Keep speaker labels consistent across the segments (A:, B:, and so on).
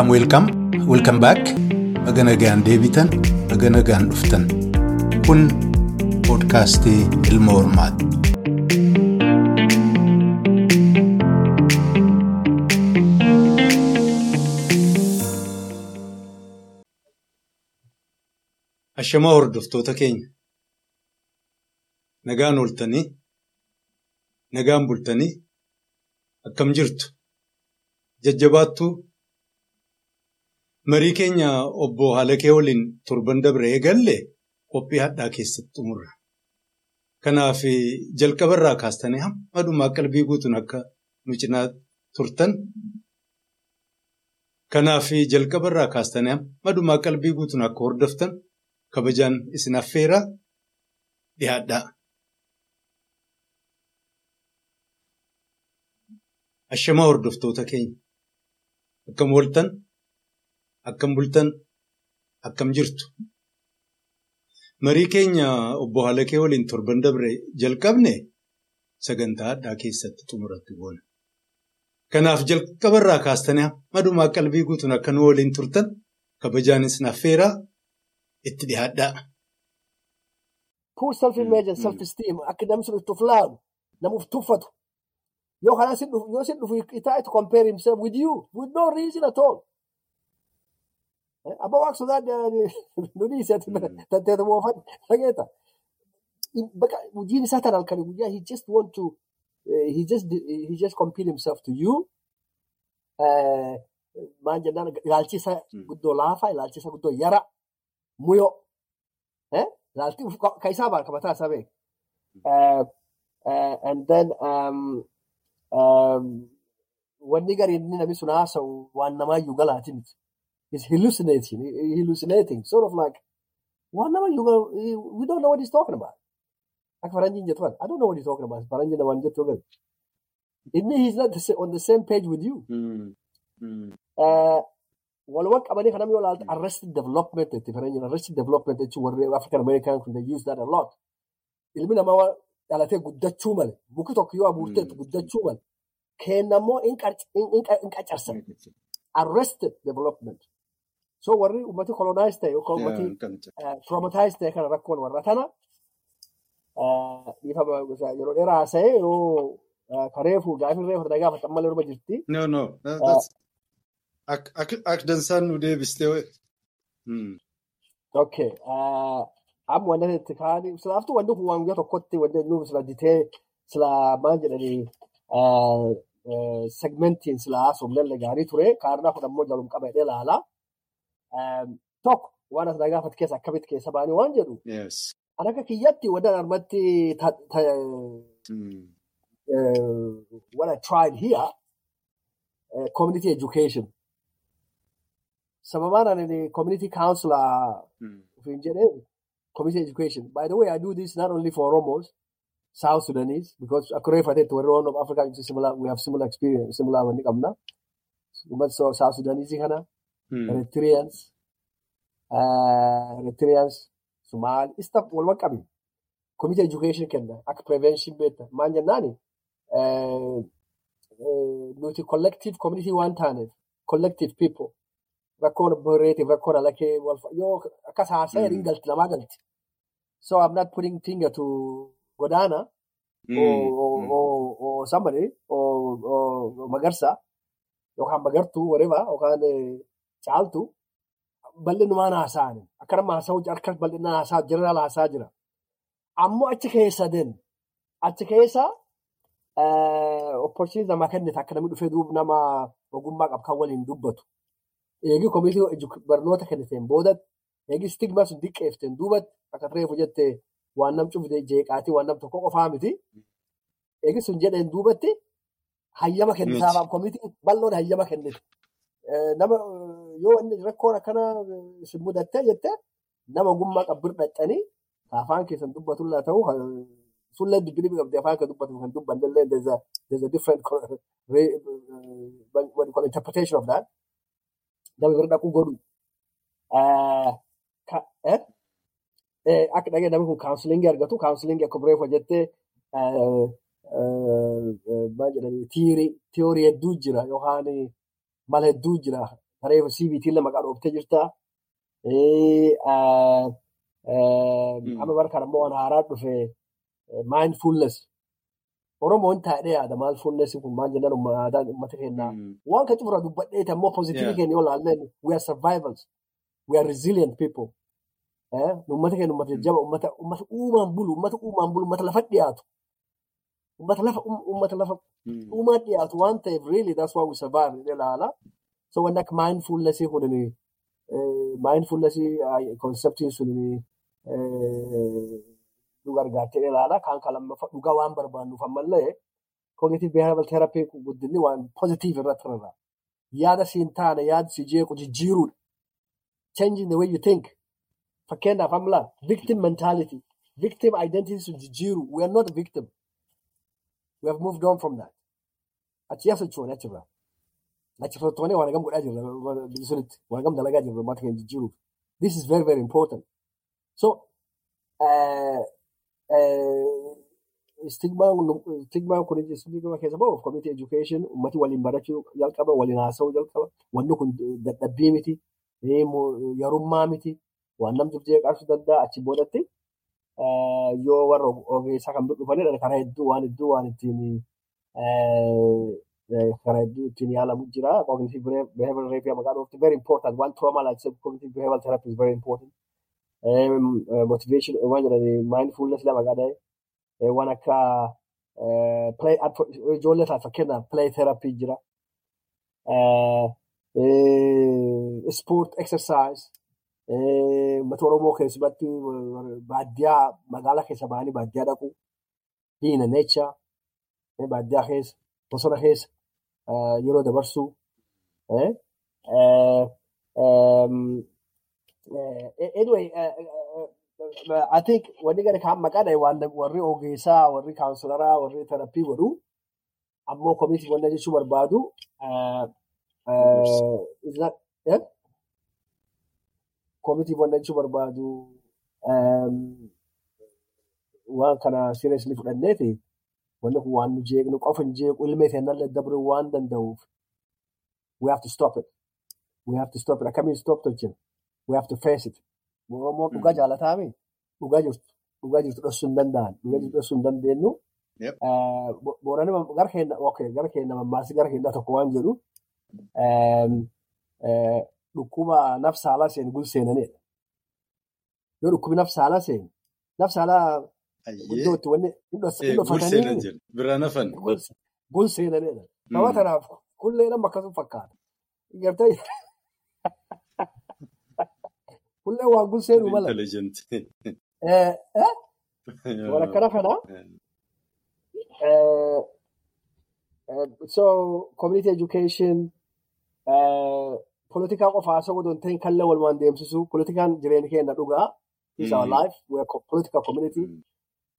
A: Welkaam welkaam welkaam baak baga nagaan deebitan baga nagaan dhuftan. Kun poodkaastii ilma hormaati. Ashamaa hordoftoota keenya. Nagaan ooltanii nagaan bultanii akkam jirtu? Jajjabaattuu marii keenya obbo Halakee waliin torban dabre eegalle qophii hadhaa keessatti xumurra. Kanaaf jalqabarraa kaastanii hamma dhumaa qalbii guutuun akka nu cinaa turtan. Kanaaf jalqabarraa kaastanii hamma dhumaa qalbii guutuun akka hordoftan kabajaan isin affeeraa dhiyaadhaa. Ashamaa hordoftoota keenya akkam ooltan akkam bultan akkam jirtu marii keenya obbo Halakee waliin torban dabre jalqabne sagantaa hadhaa keessatti xumuratti boona. Kanaaf jalqabarraa kaastanii hamma dhumaa qalbii guutuun akka nu waliin turtan kabajaan isin affeeraa itti dhiyaadhaa.
B: Poor self-image and self-esteem akka namni sun itti laalu namuuf tuffatu. Yoo dhufu yoo sin dhufu compare himself with you with no reason at all. Abba waaqsu nuni isatti tanteeta moofan dhageeta. Hojiin isaa tan halkanii guyyaa he just want to he just he just compare himself to you. Maan jennaan ilaalchi isaa guddoo laafaa ilaalchi isaa guddoo yara muyoo. Ilaalchi ka isaa baal mataa isaa beeku. And then wanni gariin namni sun haasa'u waan namaayyuu galaati miti. He's hallucinating, hallucinating, sort of like waan namaayyuu galu we don't know what he's talking about. Akka faranjiin jettu kan I don't know what he's talking about. Faranjiin namaan jettu gari. Inni he's not on the same page with you. Walumaa qabanii kan namni yoo ilaaltu arrested development itti faranjiin arrested development jechuun warri African American kun they use that a lot. Ilmi namaa dhalatee guddachuu male muki tokko yoo abuurteetti guddachuu male kennammoo in qacarsan arrested development. So warri ummati colonized ta'e yookaan ummati traumatized ta'e kana rakkoon warra tana dhiifama yeroo dheeraa haasa'e yoo kareefu gaafin reefu tana gaafatan malee orma jirti.
A: No no akka dansaan nu deebistee.
B: Okay. amma wanda itti kaanii silaaftuu wanti kun waan guyyaa tokkotti wanti nuuf sila ditee sila maal jedhanii segmentiin sila haasofnellee gaarii ture kaarnaa kun ammoo jalum qaba jedhee ilaala. Tokko waan as gaafate keessa akkamitti keessa baanii waan jedhu. An akka kiyyatti wadan armatti what I tried here community education. Sababaan ani community counselor ofiin jedhee community education. By the way, I do this not only for Oromos, South Sudanese, because Fatet, we're all of Africa, we have similar experience, similar kamna. But so South Sudanese kana, Eritreans, Somali, stuff walma qabi. Community education kenna, akka prevention beta. Maan jennaani, nuti collective community waan taaneef, collective people. rakkoon boreetiif rakkoon alakee yoo akkas haasa'e hin galti lamaa galti. So I'm not putting finger to Godana or, or, or, or somebody or, or Magarsa yookaan Magartuu whatever yookaan caaltu bal'inumaan haasa'ani. Akka nama haasa'u harka bal'inaan haasa'aa jeneraal haasa'aa jira. Ammoo achi keessa den achi keessa opportunity namaa kennite akka namni dhufee duuba nama ogummaa qabu kan waliin dubbatu. eegi koomitii barnoota kenniteen booda eegi stigma sun diqqeefteen duubatti akka reefu jette waan nam cufte jeeqaatii waan nam tokko qofaa miti. Eegi sun jedheen duubatti hayyama kennitaaf koomitii bal'oon hayyama kennite. Nama yoo inni rakkoon akkana isin mudattee jette nama ogummaa qabbir dhaqqanii afaan keessan dubbatullee ta'u sullee dibdiribi qabdi afaan kan dubbatu kan dubbannellee there's a different interpretation of that. nama bira dhaquu godhu. Akka dhagee namni kun kaawunsilingii argatu kaawunsilingii akka bireefa jettee maal jedhanii tiyoorii hedduu jira yookaan mala hedduu jira Reefu CBT illee maqaa dhooftee jirta. Amma bara kana immoo waan haaraa dhufe mindfulness. Oromoon taa'ee yaada mindfulness kun maal jennaan aadaan uummata keenyaa. Waan kan cufura dubbadheeti ammoo pozitiivii keenya yoo ilaalle we are survivors. We are resilient people. Uummata keenya uummata jajjaba uummata uumaan bulu uummata uumaan bulu uummata lafa dhiyaatu. Uummata lafa uummata lafa uumaa dhiyaatu waan ta'eef really that's why we survive jedhee ilaala. So wanni akka mindfulness kunini mindfulness conceptiin sunini nu gargaartee ilaala. Kaan kan lammaffaa dhugaa waan barbaannuuf ammallee cognitive behavioral therapy guddinni waan positive irratti irra. Yaada siin taane yaada si jeequ jijjiiruudha. Changing the way you think. Fakkeenyaaf amma victim mentality. Victim identity sun jijjiiru. We are not victim. We have moved on from that. Achi as jechuun achirraa. Achi fudhattoonni waan hagam godhaa jirra sunitti. Waan hagam dalagaa jirra uummata keenya jijjiiruuf. This is very very important. So stigmaan kun stigmaa keessa bahuuf community education uummati waliin barachuu jalqaba waliin haasa'uu jalqaba wanni kun dadhabbii miti yarummaa miti waan namni jeeqarsuu danda'a achi boodatti yoo warra ogeessaa kan dhufanidha karaa hedduu waan hedduu waan ittiin karaa hedduu ittiin yaalamu jira cognitive behavioral therapy maqaa dhoofti very important. One trauma like cognitive behavioral therapy is very important. Motivation waan jedhani mindfulness lama gada'e waan akka ijoollee ta'a fakkeenyaaf play therapy jira sport exercise. Uummata oromoo keessumatti baadiyyaa magaalaa keessa ba'anii baadiyyaa dhaqu diina nature. Baadiyyaa keessa bosona keessa yeroo dabarsuu anyway I think wanni gara kaan maqaadha warri ogeessaa warri kaawunsilaraa warri terappii godhu ammoo komiitii wanna jechuu barbaadu komiitii wanna jechuu barbaadu waan kana seriously fudhanneeti wanni kun waan nu jeeqnu qofa hin jeequ ilmee keenyallee dabruu waan danda'uuf we have to stop it. We have to stop it. Akkamiin stop tolchina we have to face it. Oromoon dhugaa jaalataami dhugaa jirtu dhugaa jirtu dhoksuu hin danda'an dhugaa jirtu dhoksuu hin dandeenyu boorani gara keenya okay gara keenya mammaasii gara keenya tokko waan jedhu dhukkuba nafsaalaa seenu gul seenanidha yoo dhukkubi nafsaalaa seenu nafsaalaa iddoo itti wanni
A: hidhofatanii bira nafan.
B: Gul seenanidha nama kanaaf kullee nama akkasuma fakkaata gartee kullee waan gul seenuu mala. waan akkana kana so community education politikaa qofaa hin ta'in kallee walumaan deemsisu politikaan jireenya keenya dhugaa is our life. We are political community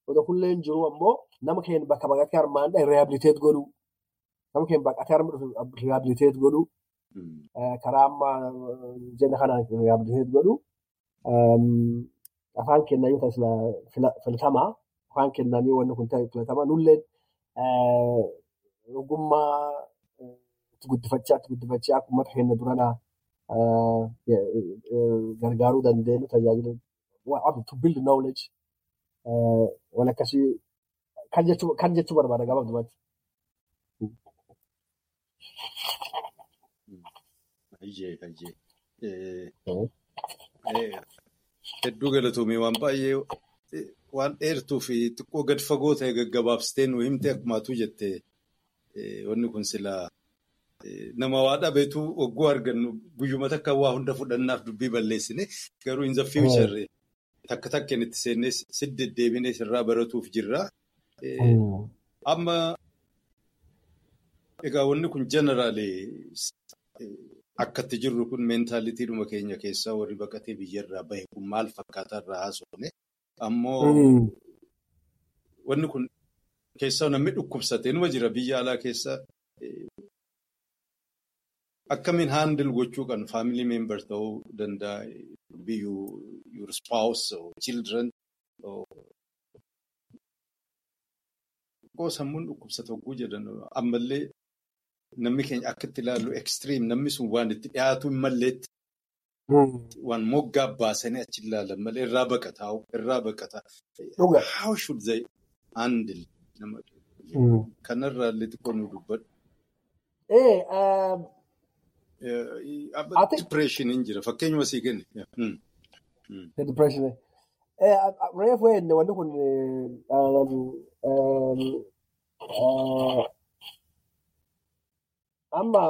B: Odo kulleen jiru ammoo nama keenya bakka baqatee armaan dha rehabilitate godhu. Nama keenya baqatee armaan rehabilitate godhu. Karaa amma jenna kanaan rehabilitate godhu. Afaan keenya yoo ta'e filatamaa. Afaan keenyanii wanni kun ta'e filatamaa. Nulleen ogummaa guddifachaa guddifachaa akka uummata keenya duranaa gargaaruu dandeenyu tajaajila to build knowledge. Waan akkasii kan jechuu barbaada
A: hayyee. Hedduu galatoomii waan baay'ee waan dheertuu fi xiqqoo gad fagoo ta'e gaggabaabsitee nu himte akkumaatuu jette wanni kun silaa nama waa dhabeetu ogguu argannu guyyuma takka waa hunda fudhannaaf dubbii balleessine garuu in the future takka takkeen itti seennee si deddeebinee sirraa baratuuf jirra. Amma egaa wanni kun jeneraalee akkatti jirru kun meentaalitiidhuma keenya keessaa warri baqatee biyyarraa bahe kun maal fakkaataa irraa haasofne? Ammoo wanni kun keessaa namni dhukkubsatee numa jira biyya alaa keessaa akkamiin haandil gochuu kan faamilii meembar ta'uu danda'a. Biyyuu your spouse or children sammuun dhukkubsata hogguu jedhan. Ammallee namni keenya akka itti ilaallu ekstiriim namni sun waan itti dhiyaatu hin malleetti waan moggaa baasanii achi ilaalan malee irraa baqataa irraa baqataa. How should they handle nama? Kanarraa illee xiqqoo nu dubbadhu. Dipireeshiniin jira fakkeenyuma sii kenne. Mm.
B: the depression. Eh, reef ween wanni kun amma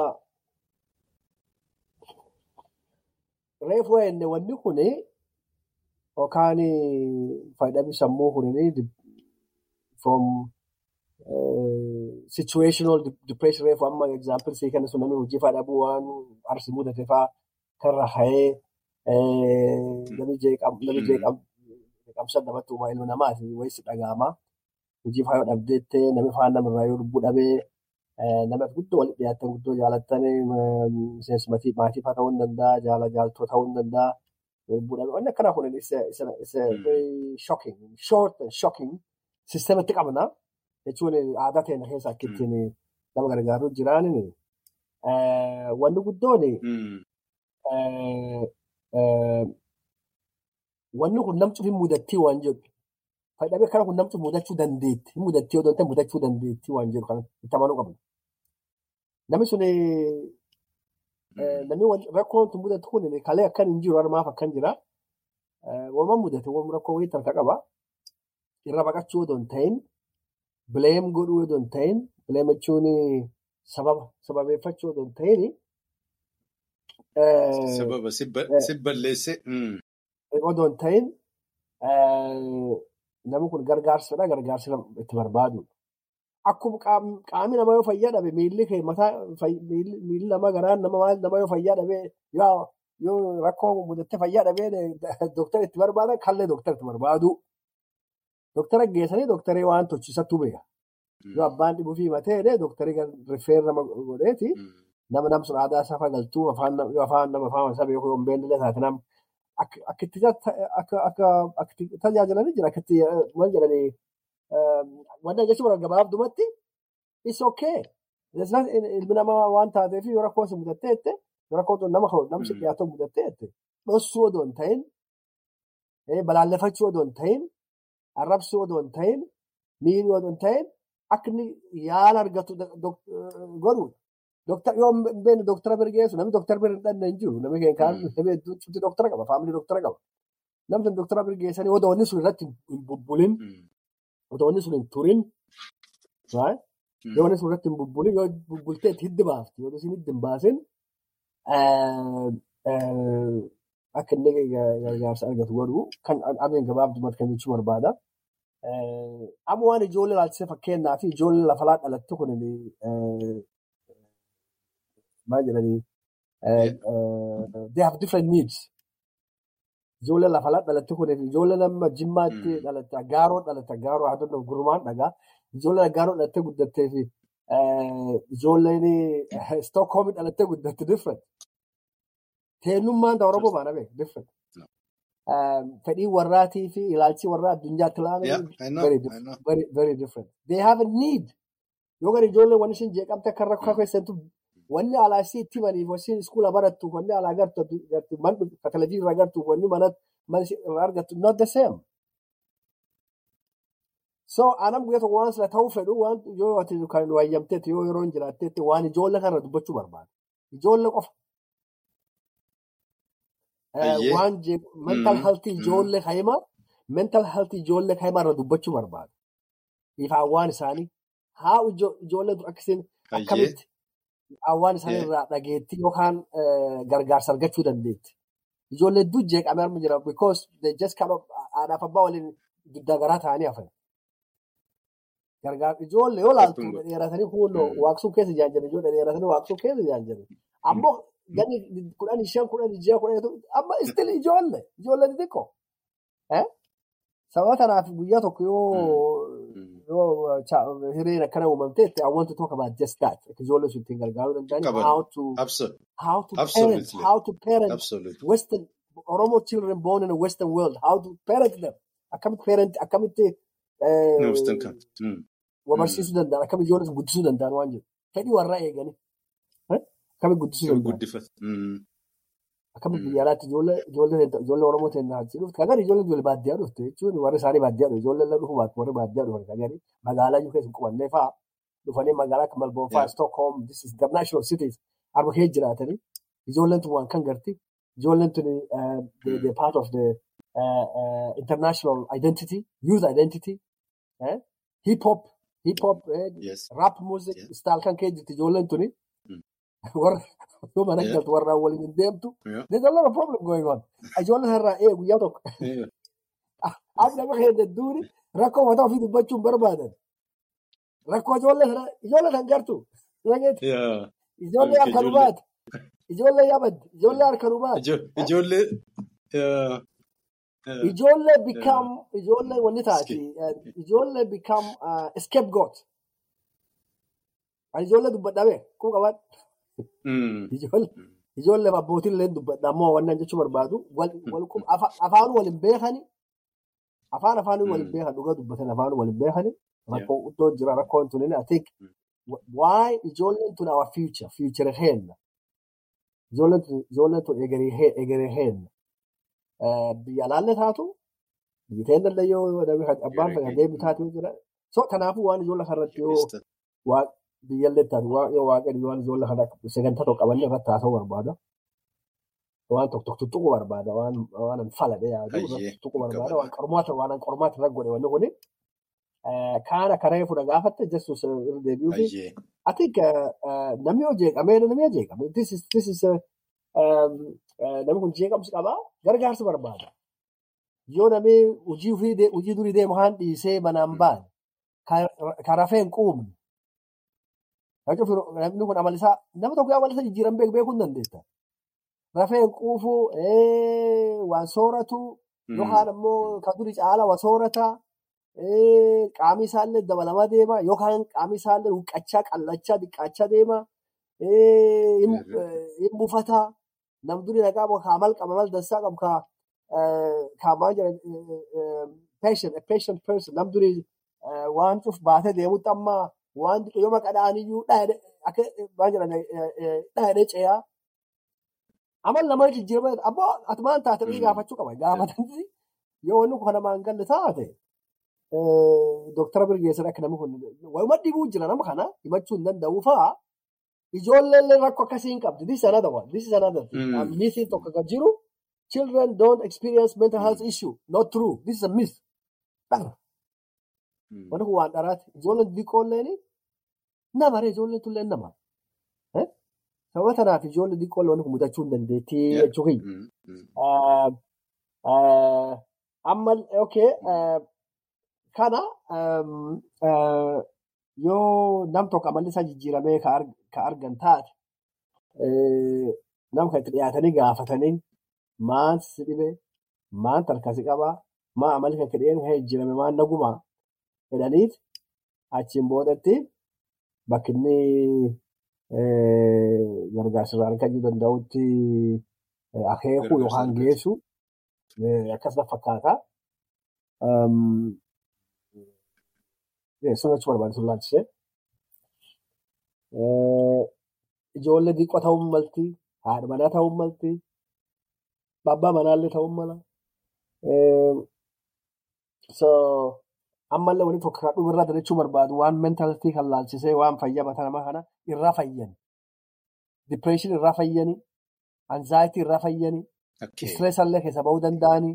B: reef ween wanni kun yookaan fayyadamni sammuu kun from uh, situational de- depression reef amma example sii kenna sun namni hojii fayyadamuu waan arsi mudate faa karra hayee namni jeeqam namni jeeqam jeeqamsa namatti uumaa ilma namaati wayisi dhaga'ama hojii faayoo dhabdeettee namni faan namarraa yoo lubbuu dhabee nama guddoo walitti dhiyaatan guddoo jaalatan miseensi maatii maatii faa ta'uu hin danda'a jaala jaaltoo ta'uu hin danda'a lubbuu dhabee wanni akkanaa kun isa isa isa very shocking short and shocking sistematti qabna jechuun aadaa teenya keessa akka ittiin nama gargaaru jiraanin wanni guddoon
A: Mm.
B: eh, eh, wanni kun namtu hin mudattii waan jedhu. Fayyadamee kana kun namtu mudachuu dandeetti. Hin mudattii yoo ta'e mudachuu dandeetti waan jedhu kana itti amanuu qabna. Namni sun namni wal- rakkoon tun mudatu kun kalee akkan hin jiru harmaaf akkan jira. Wama mudate wama rakkoo wayii tarka qaba. Irra baqachuu yoo hin ta'in bileem godhuu yoo hin ta'in bileem jechuun sababa sababeeffachuu yoo hin ta'in
A: Sababa si ba-
B: eh,
A: balleesse. Mm.
B: hin ta'in namni kun gargaarsadha gargaarsi itti barbaadu. Akkuma qaam- qaamni nama yoo fayyaa dhabe miilli kee mataa miilli miilli nama garaan nama yoo fayyaa dhabe yoo rakkoo mudattee fayyaa dhabee doktara itti barbaadan kallee doktara itti barbaadu. Doktara geessanii doktaree waan tolchisattuu beeka. Yoo abbaan dhibuu fi matee doktarii rifeer nama godheeti. Nama nam sun aadaa isaa fagaltuu afaan nama afaan isaa beeku yoo hin beekne nam. Akka itti tajaajilanii jira akka itti eh, maal jedhanii wanta jechuun gabaabdumatti okay. It's not- Ilmi namaa waan taateef yoo rakkoo si mudattee jette yoo rakkoo nama namsi dhiyaatu mudattee jette dhossuu odoo hin ta'in eh, balaaleffachuu odoo hin ta'in arrabsuu odoo hin ta'in miidhuu odoo hin ta'in akka inni yaala argatu godhuudha. Doktar yoo hin beekne doktara bira geessu namni doktara bira hin dhanne hin jiru namni namni hedduu cimti doktara qaba faamilii doktara qaba namni sun doktara bira geessanii odoo inni sun irratti hin bubbulin odoo inni sun hin turin yoo inni sun irratti hin bubbulin yoo bubbultee itti hiddi baafti yoo isin hiddi hin baasin akka inni gar- gargaarsa argatu godhu kan ameen gabaabdumatti kan jechuu barbaada. Amma waan ijoollee laalchisee fakkeenyaa fi ijoollee lafalaa dhalattu kun maal jedhanii they have different needs. Ijoollee lafalaa dhalatte kun ijoollee nama jimmaatti
A: Mm.
B: dhalatte agaaroo dhalatte agaaroo haa ta'u gurmaan dhagaa ijoollee agaaroo dhalattee guddattee fi ijoolleen stookhoomii dhalattee guddatte different. Teennummaan ta'e Oromoo baana beeku. Um, fedhii warraatii fi ilaalchi warraa addunyaatti
A: know.
B: very different. They have a need. Yoo gara ijoollee wanni isin jeeqamte akka rakkoo keessattuu wanni alaa isii itti himaniif wanni iskuula barattu wanni alaa ka televizyiinii irraa agartu wanni mana ishee irraa argattu not the same. So anam guyyaa tokko waan sila ta'uu fedhu waan yoo kan wayyamteetti yoo yeroo hin jiraatteetti waan ijoollee kana dubbachuu barbaada. Ijoollee qofa. Waan je- mental
A: Mm.
B: health
A: Mm.
B: ijoollee kaa'imaa mental health ijoollee kaa'imaa irra dubbachuu barbaada. Ifaan isaanii haa ijo- ijoollee dur akkasiin akkamitti waan isaanii irraa dhageetti yookaan eh, gargaarsa argachuu dandeetti. Ijoollee hedduu jeeqamee arma jira because they just kind of haadhaaf abbaa waliin duddaa garaa ta'anii hafan. Ijoollee yoo laaltu dheeratanii
A: Mm.
B: waaqsuu keessa jaan jiran ijoollee dheeratanii waaqsuu keessa jaan jiran. Ammoo kudhanii shan kudhanii ja'a kudhanii amma istil ijoollee ijoollee xixiqqoo. Sababa kanaaf guyyaa tokko yoo hireen akkana uumamteetti I want to talk about just that. Ijoollee sun ittiin gargaaruu danda'an how to parent. Western Oromo children born in a Western world how to parent them akkamitti parent akkamitti
A: No,
B: eh,
A: Western country. Mm.
B: wa barsiisuu danda'an akkamitti ijoollee guddisuu danda'an waan jedhu fedhii warraa eeganii Akkamitti guddisuu
A: Kan
B: danda'a?
A: guddifatu. Mm. Mm.
B: biyya alaatti ijoollee ijoollee ijoollee Oromoo ta'e dhufte kan ijoollee ijoollee baadiyyaa dhufte jechuun warri isaanii baadiyyaa dhufe ijoollee illee dhufu baatu warri baadiyyaa dhufan kan gadi magaalaa iyyuu keessa hin qubannee fa'aa dhufanii magaalaa akka Malboon fa'aa
A: Yeah.
B: Stockholm this is international cities arba kee jiraatanii ijoolleen tun waan kan garti ijoolleen tun uh, the, part of the uh, uh, international identity youth identity eh? hip hop hip hop eh?
A: Yes.
B: rap music style kan kee jirti ijoolleen tuni
A: Mm.
B: warra yoo mana
A: Yeah.
B: galtu warra waliin deemtu there's a lot of problem going on ijoolleen irraa ee guyyaa tokko. Amma nama duuni rakkoo mataa ofii dubbachuu hin barbaadan. Rakkoo ijoollee sana ijoollee sana gartu. Dhageetti.
A: Yeah.
B: Ijoollee
A: Okay,
B: harka nu
A: ijoollee.
B: baate. Ijoollee yabaddi. Ijoollee harka nu baate.
A: Ijo- Ijoollee.
B: Ijoollee become ijoollee wanni taati. Ijoollee become uh, scapegoat. Ijoollee dubbadhamee kuma qaban.
A: Mm.
B: Ijoollee
A: Mm.
B: ijoollee abbootiin illee dubbadha ammoo wannan jechuu barbaadu. Afaan waliin beekani. Afaan afaanii waliin
A: Mm.
B: beekan dhugaa dubbatan afaan waliin beekani. Rakkoo guddoo jira rakkoon tunin I think
A: Mm.
B: why ijoolleen tun our future future heenna ijoolleen tun egeree hee- egeree heenna Eh, biyya alaallee taatu biyya teennallee yoo namni kan- abbaan fedha
A: hee-
B: deebi taatu yoo jira so kanaafuu waan ijoollee kanarratti yoo Taatu waa- yoo waaqni waan ijoollee kana sagantaa tokko qabannee irratti haasa'uu barbaada waan tokko tuttuquu barbaada waan waan an faladhe yaadu tuttuquu barbaada waan qormaata waan an qormaata irra godhe wanni kuni kaana karee fuudha gaafatte jechuus irra deebi'uu fi
A: Hayyee.
B: I think uh, uh, namni yoo jeeqame namni yoo jeeqame namni kun jeeqamsi qaba gargaarsa barbaada yoo namni hojii durii deemu haan dhiisee manaan baane ka- ka rafee hin quubne Kan namni kun amalisaa nama tokko amalisa jijjiiran beeku beekuu hin dandeetta. Rafee hin quufu eh, waan sooratu
A: Mm.
B: yookaan ammoo kan durii caala waa soorata qaamni isaallee dabalamaa deema yookaan qaamni isaallee huqqachaa qallachaa dhiqqaachaa deema hin buufata. Nam durii nagaa qabu kaa mal qaba mal dansaa qabu kaa maal jedhan eh, patient person. Nam durii eh, waan cuf baatee deemutti amma waan xiqqoo yoo maqadhaaniyyuu dhaadhe akka eh, eh, ce'aa amal nama jijjiirama abboo ati maal taate gaafachuu qaba gaafatanii yoo wanni kun namaan galle taate doktara birgeessan akka namni kun wayuma dhibuu jira nama kana himachuu hin danda'uu fa'a ijoolleen rakkoo akkasii hin qabdi this is another one this is another thing.
A: Mm.
B: missing tokko kan jiru children don't experience mental health issue not true this is a myth. Dhara Wanni kun waan dharaati ijoolleen xixiqqoolleen namaree ijoolleen tulleen nama Eh? sababa tanaaf ijoollee xixiqqoollee wanni kun mudachuu hin dandeettii jechuu amma okay uh, kana um, uh, yoo nam tokko amalli isaa jijjiiramee ka arg- ka argan taate eh, nam kan itti dhiyaatanii gaafatanii maan si dhibe maan tarkasi qabaa maa amalli kan kedheen kan jijjiirame maan nagumaa jedhaniit achiin boodatti bakki inni gargaarsa argachuu danda'utti
A: Gargaarsa
B: yookaan geessu akkasuma fakkaata. Achi barbaadu sun laalchisee. Ijoollee xiqqoo ta'uu malti, haadha manaa ta'uu malti, abbaa manaallee ta'uu mala. So ammallee wanti tokko kan dhumarraa dalachuu barbaadu waan mentality kan laalchisee waan fayyaa mataa namaa kana irraa fayyani. Depression irraa fayyani, anxiety irraa fayyani, stress illee keessa bahuu danda'ani.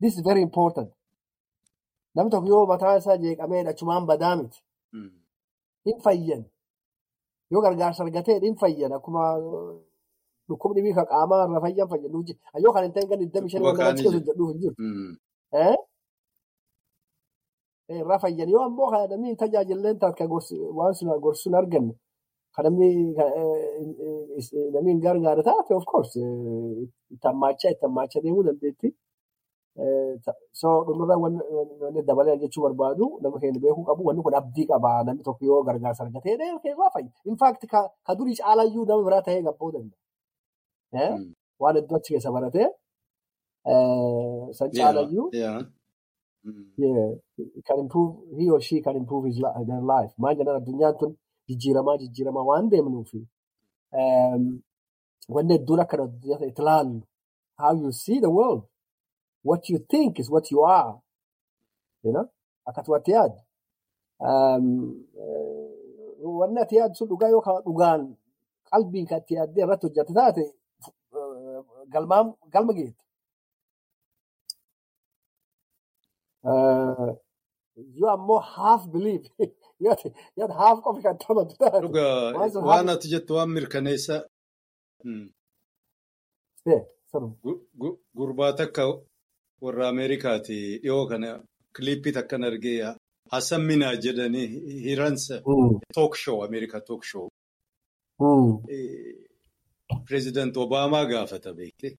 B: This is very important. Namni tokko yoo mataa isaa jeeqamee achumaan badaa miti.
A: Mm.
B: Hin fayyan. Yoo gargaarsa argatee hin fayyan. Akkuma dhukkubni bifa qaamaa irra fayyan fayyan. Yoo kan hin ta'in kan 25
A: Dhukkuba
B: wanta
A: kaanii
B: namatti
A: jiru.
B: jedhuuf hin jiru. Irraa fayyan. Yoo ammoo hin tajaajilleen taate waan sun gorsuun arganne kan, eh, eh, namni hin gargaare taate of course itti hammaachaa itti hammaachaa deemuu dandeetti. So dhumarraa wanni dabalee jechuu barbaadu nama keenya beekuu qabu wanni kun abdii qaba namni tokko yoo gargaarsa argatee irraa fayya. In fact ka durii caalayyuu nama biraa ta'ee gabboo danda'a. Eh?
A: Mm.
B: Waan hedduu achi keessa baratee san caalayyuu
A: Yeah. Mm.
B: improve he or she can improve his their life. Maal jedhan addunyaan tun jijjiiramaa jijjiiramaa waan deemnuufi um, wanni hedduun akkana itti laallu. How you see the world. What you think is what you are. You know? Akkasuma ati yaaddu. Wanni ati yaaddu sun dhugaa yookaan dhugaan qalbiin kan ati yaaddee irratti hojjette taate galma geette. Yoo ammoo half believe. Yaada half qofa kan taate.
A: Dhugaa waan ati jettu waan mirkaneessa. Gurbaa takka warra Ameerikaati dhiyoo kana kiliippii takkan argee Hassan Minaa jedhanii hiransa took show Ameerikaa took show. Pireezidaant Obaamaa gaafata beekte.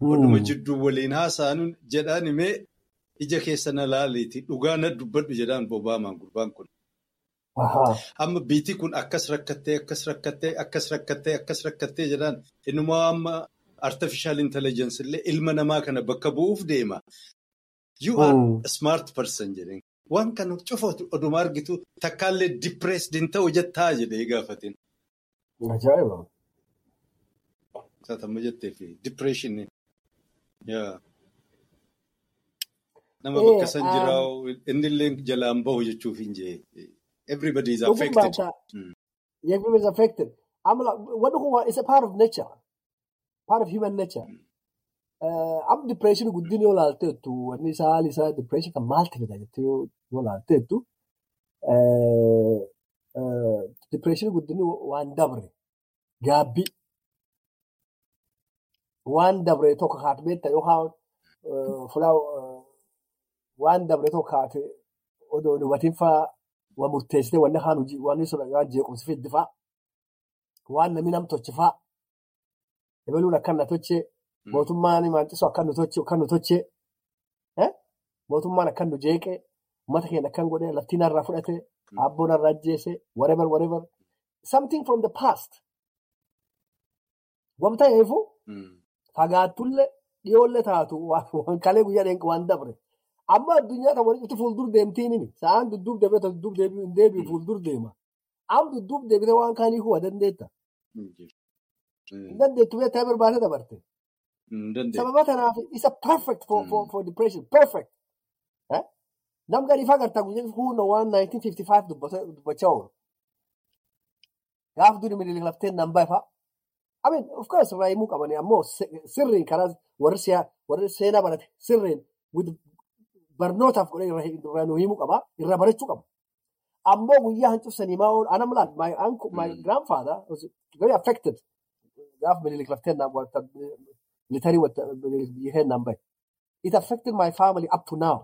A: Waanuma jidduu waliin haasa'an jedhaan himee ija keessa na laaliiti dhugaa na dubbadhu jedhaan Obaamaan gurbaan kun. Amma biitii kun akkas rakkattee akkas rakkattee akkas rakkattee akkas rakkattee jedhaan innumaa amma artificial intelligence illee ilma namaa kana bakka bu'uuf deema. You are a smart person jedheen. Waan kana cufatu oduma argitu takkaallee depressed hin ta'u jettaa jedhee gaafateen.
B: Ajaa'iba.
A: Saatamma jettee fi depression. Nama bakka san jiraa'u inni illee jalaan bahu jechuuf hin jee. Everybody is affected.
B: Everybody is affected. Wanni kun is a part of nature. Part of human nature. Amma depression guddin yoo laalteettu wanni isaa haali isaa depression kan maal ta'edha jettee yoo laalteettu depression guddin waan dabre gaabbii waan dabre tokko kaate beekta yookaan fulaa waan dabre tokko kaate odoo dubatiin fa'aa waan murteessitee wanni haan hojii waan jeequmsi fiddi fa'aa waan namni nam tochi fa'aa ebaluun akkan na tochee mootummaan maancisoo akkan nu tochee tochee mootummaan akkan nu jeeqee uummata keenya akkan godhee laftiin narraa fudhatee abboon narraa ajjeesee whatever whatever. Something from the past. Wanta ta'eefu? Fagaattullee dhiyoollee taatu waan kalee guyyaa dheenqa waan dabre. Amma addunyaa kan walitti fuuldur deemtiin sa'aan dudduub deebite dudduub deebiin fuuldur deema. Am dudduub deebite waan kaanii huba dandeetta. Hin dandeettu bee ta'ee barbaade dabarte. Sababa kanaaf isa perfect for, for, depression perfect. Nam gadi faa gartaa guyyaa huunna waan 1955 dubbachaa oolu. Gaaf duri mililik lafteen nan baay'ifaa. I mean, of course, irraa himuu qabanii ammoo sirriin karaa warri seenaa barate sirriin barnootaaf godhee irraa nu himuu qaba irraa barachuu qaba. Ammoo guyyaa hancufsanii maa oolu ana malaan my uncle my grandfather was very affected. Gaaf mililik lafteen nan wanta military yiheen nan bahe. It affected my family up to now.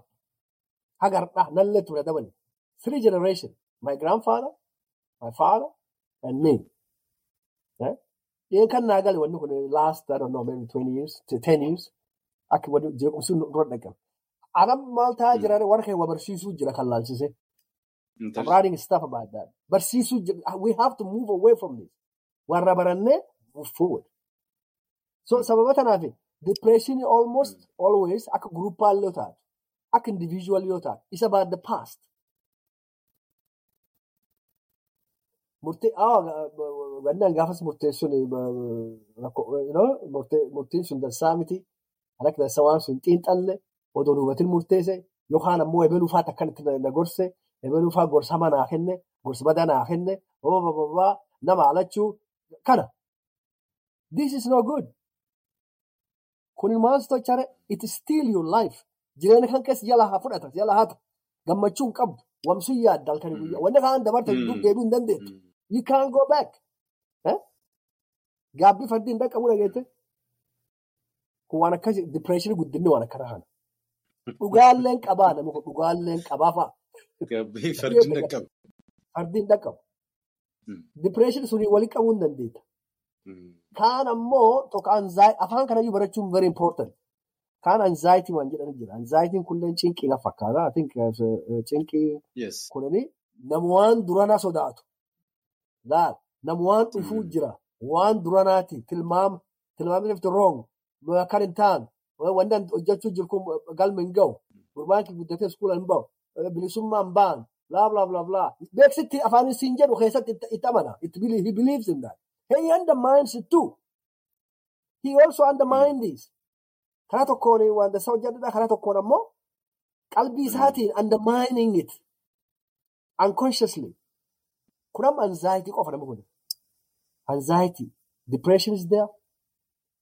B: Hagardaa nallee ture dabale. Three generation. My grandfather, my father, and me. Dhiyeenya kan naa gale wanni kun last I don't know maybe twenty years ten years akka jeequmsi dura dhaqan. Anam maal ta'aa jira warra keenya barsiisuu jira kan laalchise. I'm writing stuff about that. Barsiisuu jira we have to move away from this. Warra barannee move forward. So sababa kanaaf depression almost always akka guruppaallee yoo taatu akka individual yoo taatu is about the past. murtee gannaan gaafas murteessuun murtiin sun dansaa miti harka dansa waan sun xiinxalle odoo hubatin murteesse yookaan ammoo ebeluufaa akkanatti na gorse ebeluufaa gorsa manaa kenne gorsa badaa naa kenne nama alachuu kana this is no good kun maal tochare it steal your life jireenya kan keessa jala haa fudhata jala haa ta'u gammachuu hin qabdu wamsun yaadda halkanii guyyaa wanni kaan dabarte dudduub deebi'uu hin dandeettu. You can't go back. Gaabbii fardi hin dhaqqabu dhageette. Kun waan akkasii dipireeshinii guddinni waan akkana kana. Dhugaalleen qabaa nama kun dhugaalleen qabaa fa'a.
A: Gaabbii fardi hin dhaqqabu.
B: Fardi hin dhaqqabu. Dipireeshinii sunii waliin qabuu hin dandeetta. Kaan ammoo afaan kanayyuu barachuun very important. Kaan anzaayitii waan jedhan jira. Anzaayitiin kunneen cinqii na fakkaata. Cinqii kunanii nama waan duranaa sodaatu. Laal nama waan dhufuu jira. Waan duranaati. Tilmaama. Tilmaamni lafti wrong. Kan hin taane. Wanti hojjechuu jiru kun galma hin gahu. Gurbaan kee guddatee iskuula hin bahu. Bilisummaa hin ba'an. Laa laa laa laa. Beeksitti afaan siin jedhu keessatti itti amana. He believes in that. He undermines it too. he also undermine this. Karaa tokkoon waan dassaa hojjedha karaa tokkoon ammoo qalbii isaatiin undermining it unconsciously. Kun amma anxiety qofa nama kun. Anxiety, depression is there.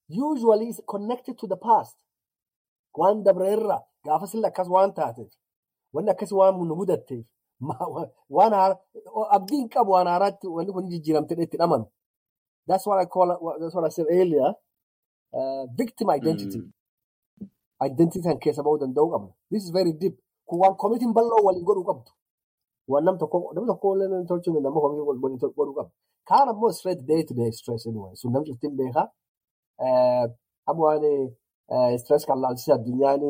B: Usually it's connected to the past. Waan dabreerra gaafa silla akkas waan taateef wanni akkas waan nu mudatteef waan abdiin qabu waan haaraatti wanni kun jijjiiramtee itti amanu. That's what I call that's what I said earlier. Uh, victim identity. Identity kan keessa bahuu danda'uu qabna. This is very deep. Kun waan komitiin bal'oo waliin godhuu qabdu. Waan nam tokko nam tokko illee tolchuun nama komitii waliin godhuu qabdu. Kaan ammoo straight day to day stress anyway. Sun nam cuftiin beekaa. Amma waan stress kan laalchise addunyaan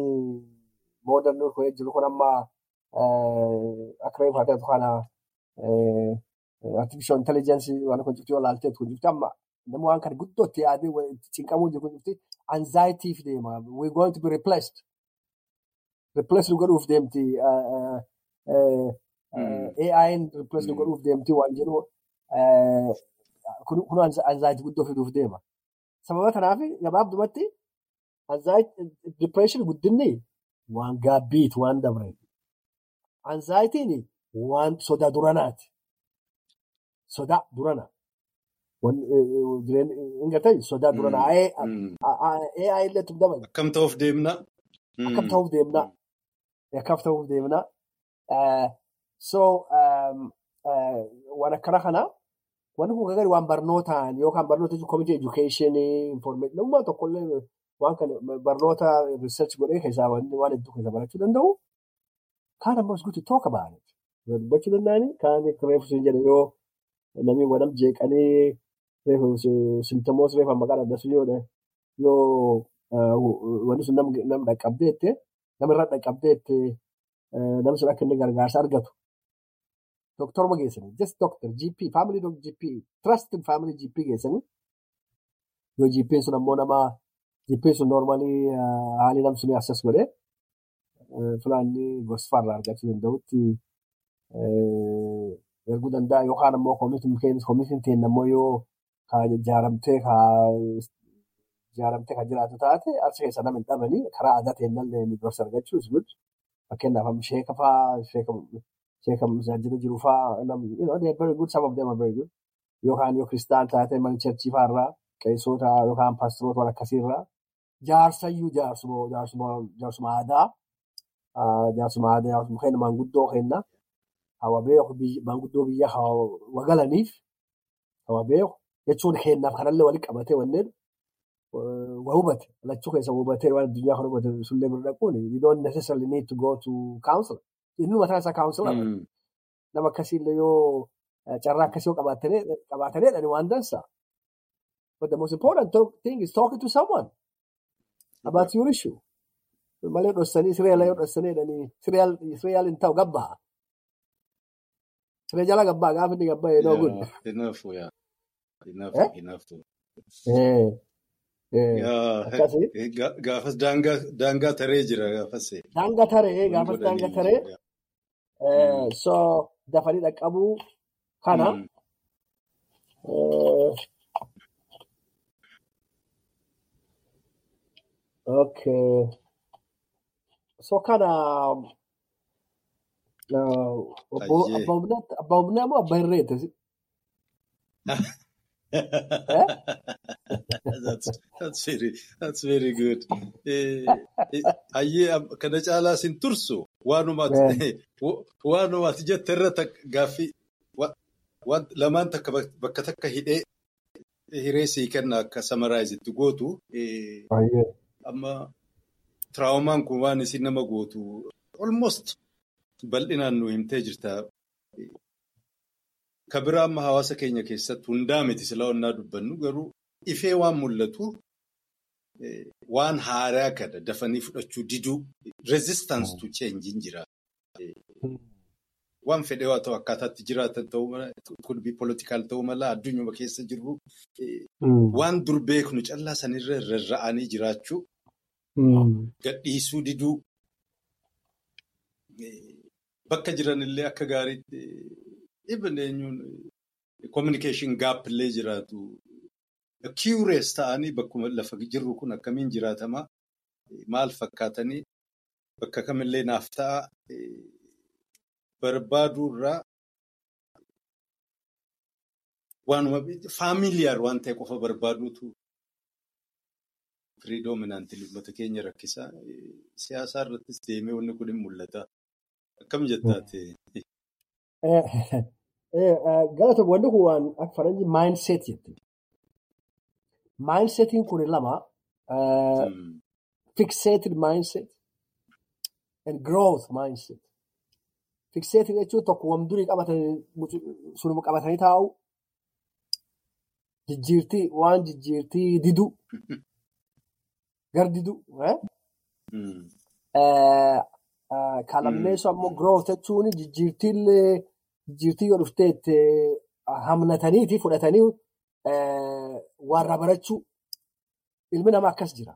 B: modern kun jiru kun amma akka reefu haa ta'u kana artificial intelligence waan kun cuftii laalteetu kun cuftii amma nama waan kana guddootti yaadee cinqamuu jiru kun anxiety fi deema. We going to be replaced. Replace nu godhuuf deemti. AI'n replace nu godhuuf deemti waan jedhu kun anxiety guddoo fiduuf deema. Sababa kanaaf gabaabdumatti depression guddinni waan gaabbiiti waan dabre. Anxietiin waan sodaa duranaati. Sodaa durana. Inga ta'e sodaa durana. AI illee tum dabale.
A: Akkam ta'uuf deemna.
B: Akkam ta'uuf deemna. Akkam ta'uuf deemna. So waan akkana kana wanni kun gagari waan barnootaan yookaan barnoota education information namummaa tokkollee waan kana barnoota research godhee keessaa waan hedduu keessa barachuu danda'u. Kaan ammoo guutuu tooka baane. Dubbachuu danda'anii kaan reefu jedhe yoo namni wadam jeeqanii simtamoos reefa maqaan adda yoo yoo wanni sun nam dhaqqabdeette namirra dhaqqabdeette namni sun akka inni gargaarsa argatu. Doktoruma geessanii just doctor GP family GP trusted family GP geessanii yoo GP sun ammoo nama GP sun normally haalli nam sunii assess godhee filaanni gosfarraa argachuu danda'utti erguu danda'a yookaan ammoo koomitiin teenya ammoo yoo ijaaramtee kan jiraatu taate achi keessa nama hin dhabanii karaa aadaa teenyallee ni gorsa argachuu is good fakkeenyaaf sheeka fa'aa sheeka tajaajila jiru fa'aa yookaan yoo kiristaan taate mana cherchii fa'aarraa qeessota yookaan paasteroota waan akkasiirraa jaarsayyuu jaarsuma jaarsuma aadaa jaarsuma aadaa jaarsuma kenna maanguddoo kenna hawa beeku maanguddoo biyya wagalaniif hawa beeku jechuun kennaaf kanallee walitti qabatee wanneen waa hubate lachuu keessa hubatee waan addunyaa kan hubate sullee bira dhaquun you don't necessarily need to go to council. Inni mataa isaa council nama akkasiillee yoo carraa akkasii yoo qabaatanii waan dansa but the most important thing is talking to someone about your issue malee dhossanii siree yoo dhossanii jedhanii siree hin ta'u gabbaa siree jala gabbaa gaafa inni gabbaa yoo good
A: Enough, yeah. Enough,
B: Eh?
A: enough.
B: Eh, eh,
A: Yaa, Gaafas daangaa daangaa taree jira gaafas.
B: daanga taree gaafas daanga taree eh, so dafanii dhaqqabuu kana okay so uh, obbo
A: Ayyee.
B: abbaa humnaatti abbaa humnaa moo abbaa hirreetti eh
A: that's, that's very that's very good. Eh, eh, Ayyee kana caalaa sin tursu waanumaati waanumaati jette irra gaaffii lamaan takka bak- bakka takka hidhee hiree sii kenna akka samaraayizitti gootu eh. Amma tiraawomaan kun waan isin nama gootu almost bal'inaan nu himtee jirta. Ka biraa amma hawaasa keenya keessatti hundaa miti silaa onnaa dubbannu garuu ifee waan mul'atu waan haaraa kana dafanii fudhachuu diduu resistance to change jira. Waan fedhee waa ta'u akkaataatti jiraatan ta'uu mala kun politikaal ta'uu mala addunyuma keessa jirru eh,
B: Mm.
A: waan dur beeknu callaa sanirra rarra'anii jiraachuu. Gadhiisuu diduu. Bakka jiranillee akka gaariitti even eenyuun communication gap illee jiraatu curious ta'anii bakkuma lafa jirru kun akkamiin jiraatamaa maal fakkaatanii? Bakka kamillee naaf ta'a? Barbaaduurraa waanuma faamiliyaar waan ta'e qofa barbaaduutu firiidoominaantii uummata keenya rakkisaa siyaasaa irrattis deemee wanni kun hin mul'ata. Akkam jettaate?
B: Galata wanni kun waan akka faranji maayinseet jette. Maayinseetiin kun lama fixated mindset and growth mindset. Fixated jechuun tokko wam durii qabatanii qabatanii taa'u. Jijjiirtii waan jijjiirtii didu. Gar didu. Kalammeessu ammoo growth jechuun jijjiirtiillee jijjiirtii yoo dhufteetti hamnataniiti fudhatanii warra barachuu ilmi namaa akkas jira.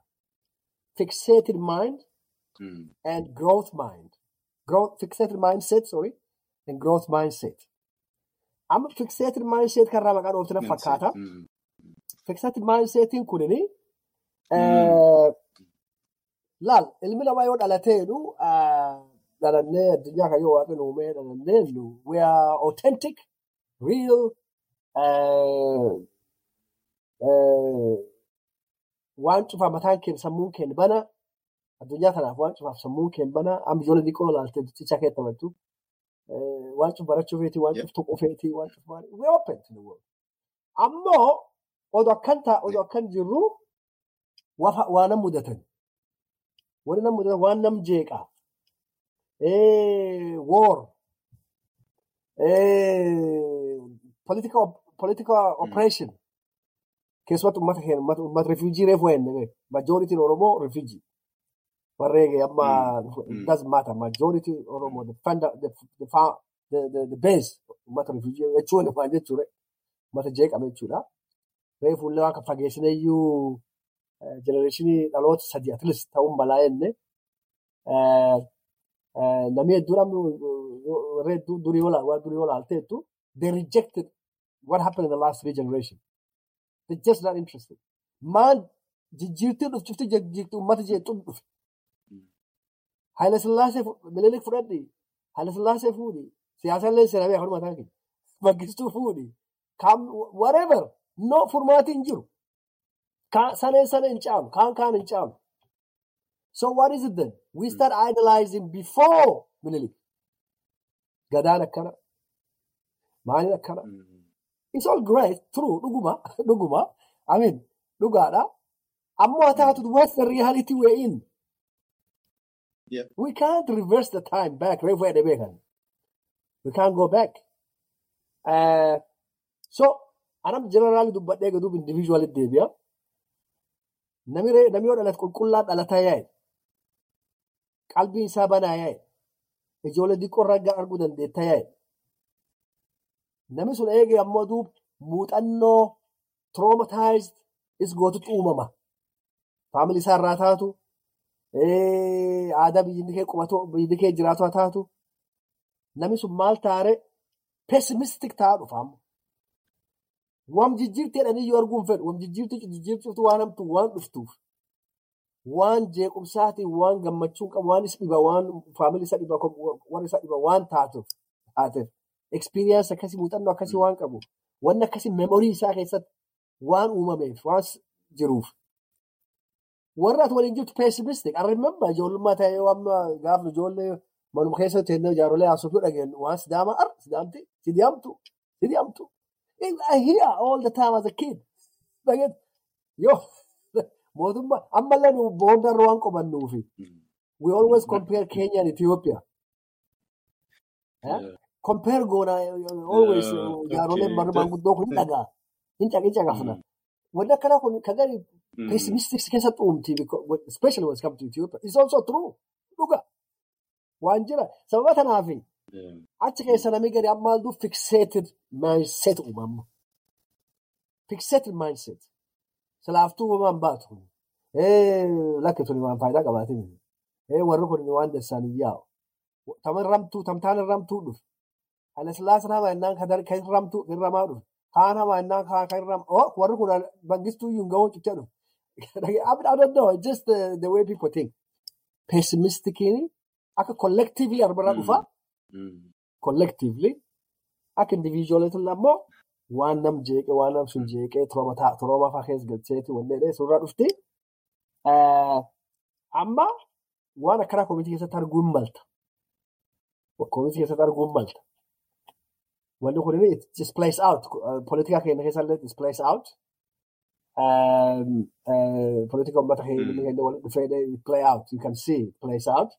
B: Fixated mind and growth mind. Fixated mindset, sorry, and growth mindset. Amma fixated mindset kanarraa maqaan ooftina fakkaata. Fixated mindsetiin kunini laal ilmi namaa yoo dhalateenu dhalannee addunyaa kan yoo waaqni uumee dhalanneennu we are authentic, real, waan cufaa mataan keenya sammuun keenya bana addunyaa kanaaf waan cufaaf sammuun keenya bana amma ijoollee xiqqoo ilaaltee dubbicha keessa taphattu waan cuf barachuu feetii waan cuf tuquu feetii waan cuf maali we open to the world. Ammoo odoo akkan ta'a odoo akkan jirru waa nam mudatan. Wani nam mudatan waan nam jeeqaa war. Political political oppression keessumatti uummata keenya uummata rifiijii reefu enne majooritiin oromoo rifiijii warreen amma doesn't matter. Majority oromoo the founder the the the the base uummata rifiijii jechuun waan jechuudha uummata jeeqame jechuudha reefu illee waan kan fageessineyyuu jenereeshinii dhaloota sadii at least ta'uun balaa enne namni hedduun warra hedduu durii yoo laalteettu they rejected what happened in the last three generations. They're just not interested. Maan jijjiirtii dhufti jijjiirtii uummata jeetuun dhufe. Haayila Sillaasee Minilik fudhadhi. Haayila Sillaasee fuudhi. Siyaasallee seenamee afaan mataa keenya. Maggistuu fuudhi. Whatever. No furmaatii hin jiru. Saneen sana hin caalu. Kaan kaan hin caalu. So what is it then? We start idolizing before Minilik. Gadaan akkana. Maaliin akkana. It's all great, true, dhuguma, dhuguma. I mean, dhugaadha. Ammoo haa taatu, what's the reality we're in?
A: Yeah.
B: We can't reverse the time back. Reefu jedhe beekan. We can't go back. Uh, so, anam generally dubbadhee gaduuf individual deebi'a. Nami yoo dhalate qulqullaan dhalataa yaa'e. Qalbiin isaa banaa yaa'e. Ijoollee xiqqoo irraa arguu dandeetta yaa'e. Namni sun eegee ammoo duub muuxannoo traumatized is gootutu uumama. Faamilii isaa irraa taatu, aadaa biyyi kee qubatu, biyyi kee jiraatu haa taatu. Namni sun maal taare pessimistic ta'aa dhufa amma. Wam jijjiirtii jedhanii yoo arguu hin fedhu. Wam jijjiirtuutu waan hamtu waan dhuftuuf. Waan jeequmsaatiin waan gammachuu qabu waan isa dhiba waan faamilii isa dhiba warra isa dhiba waan taatuuf taateef. experience akkasii muuxannoo akkasii waan qabu wanni akkasii memorii isaa keessatti waan uumameef waan jiruuf. Warra ati waliin jirtu pessimistic. I remember ijoollummaa ta'ee amma gaafa ijoollee manuma keessa teennee jaarolee haasofuu dhageenyu waan sidaama ar sidaamti sidiamtu sidiamtu. I hear all the time as a kid. Dhageet yoo mootummaa ammallee nu boondarra waan qobannuufi. We always compare Kenya and Ethiopia. compare goona always jaaroleen manguddoo kun hin dhagaa hin caqafna. Wanni akkanaa kun kan gadi pessimistic keessatti uumti especially when it comes to Ethiopia. It's also true. Dhuga. Waan jira. Sababa kanaaf achi keessa namni gadi amma halduu fixated mindset uumama. Fixated mindset. Silaaftuu uumamaan baatu kun. Lakki tuni waan faayidaa qabaatin. Warri kun waan dasaan hin yaa'u. Taman ramtuu tamtaan ramtuu dhufe. Haala sillaasa nama innaan kan ramtuu irramaa dhufe. kaan hamaannaa kaan kan irraa oh warri kun bangistuu iyyuu hin ga'uu cicha dhufu. I don't know just the, way people think. Pessimistikiin akka collectively arbarraa dhufa. Collectively akka individualitiin ammoo waan nam jeeqee waan nam sun jeeqee toroma fa'aa keessa galcheeti wanne suuraa dhufti. Amma waan akkanaa koomitii keessatti arguu hin malta. Koomitii keessatti arguu hin malta. Wanni kun it displays out. Politika keenya keessa illee displays out. Politika uummata keenya waliin dhufee play out. You can see it plays out.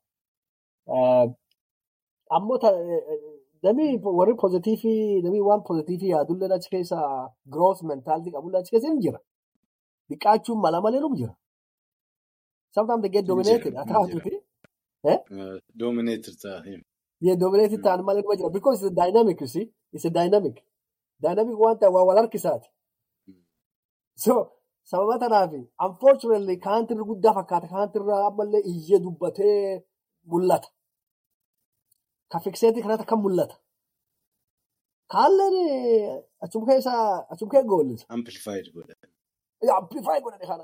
B: Ammoo namni warri pozitiivii namni waan pozitiivii yaadullee achi keessa growth mentality qabullee achi keessa hin jira. Dhiqaachuun mala malee nu jira. Sometimes they get dominated.
A: Dominated ta'a.
B: Yeah, dominated ta'an malee numa jira. Because it's a dynamic, you see. It's a dynamic. Dynamic waan ta'e waa wal harkisaati. So, sababa tanaaf unfortunately kaantirri guddaa fakkaata. Kaantirra ammallee iyyee dubbatee mul'ata. Ka fikseetii kanatti kan mul'ata. Kaalleen achum keessa achum keessa goollisa.
A: Amplified godha.
B: Amplify godhani kana.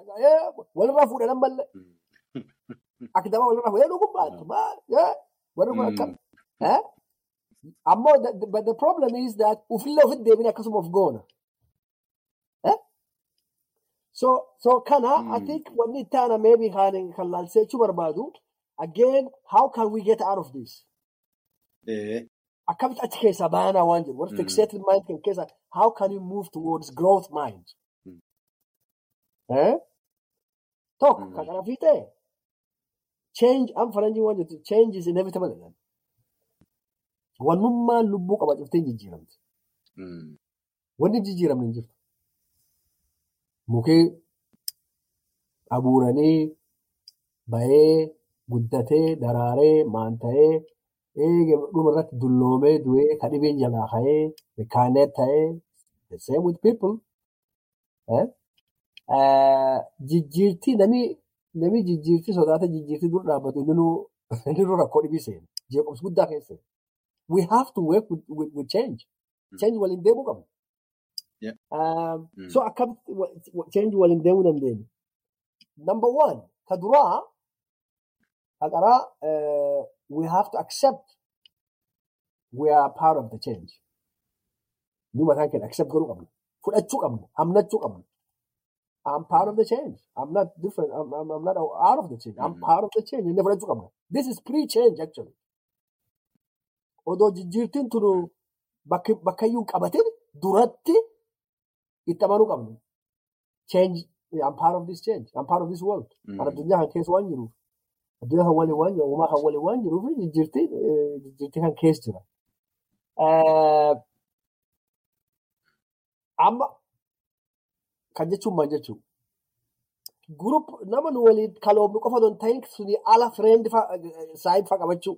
B: Walirraa fuudhan ammallee. Akka daba walirraa fuudhee dhugum baatu. Warri kun akkam. Ammoo but the problem is that ufillee ofitti deebine akkasuma of goona. So so kana I think wanni itti aana maybe kan laalseechuu barbaadu again how can we get out of this? Akkamitti achi keessaa baanaa waan jiru. Warri fixated mind kan keessa how can you move towards growth mind? Tokko kan kana fiixee change am faranjii waan jettu change is inevitable jedhan. Wannummaan lubbuu qaba cuftee jijjiiramti. Wanni jijjiiramne hin jirtu. Mukee abuuranii bahee guddatee daraaree maanta'ee dhuma irratti dulloomee du'ee ka dhibeen jalaa ka'ee mekaaneet ta'ee the same with people. Jijjiirtii namni jijjiirtii sodaata jijjiirtii dura dhaabbatu dura rakkoo dhibii seena. Jeequmsi guddaa keessa. We have to work with, with, with change. Change waliin deemuu qabna. So akkamitti change waliin deemuu dandeenya? Number one, ka duraa haqaraa we have to accept we are part of the change. Nu mataan keenya accept godhuu qabna. Fudhachuu qabna. Amnachuu qabna. I'm part of the change. I'm not different. I'm, I'm, I'm not out of the change. I'm part of the change. Inni fudhachuu qabna. This is pre-change actually. Odoo jijjiirtiin tunu bakkayyuu qabatin duratti itti amanuu qabna. Change. I'm part of this change. I'm part of this world. Kan addunyaa kan keessa waan jiruuf. Kan waliin waan jiru. Uumaa kan waliin waan jiruuf jijjiirtii kan keessa jira. Amma kan jechuun maal jechuun gurup nama nu waliin kaloomnu qofa don ta'in suni ala fireendi saayid fa qabachuu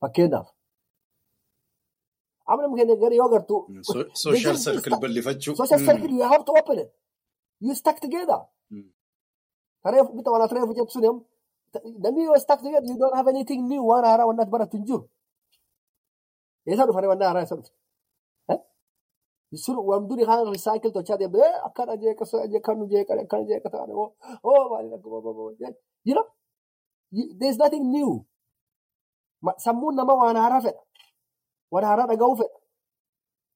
B: fakkeenyaaf. Amma namni keenya gari yoo agartu.
A: Social circle bal'ifachuu.
B: You have to open it. You stuck together. Wala tareef jettu suni namni yoo stuck together you don't have anything new waan haaraa waan ati barattu hin jiru. Eessa dhufa waan haaraa eessa dhufa? sun wamduni haan recycle tochaa deemte akkana jeeqasa jeeqanu jeeqan akkana jeeqata oo oo maali you know? There's nothing new. Sammuun nama waan haaraa fedha waan haaraa dhaga'uu fedha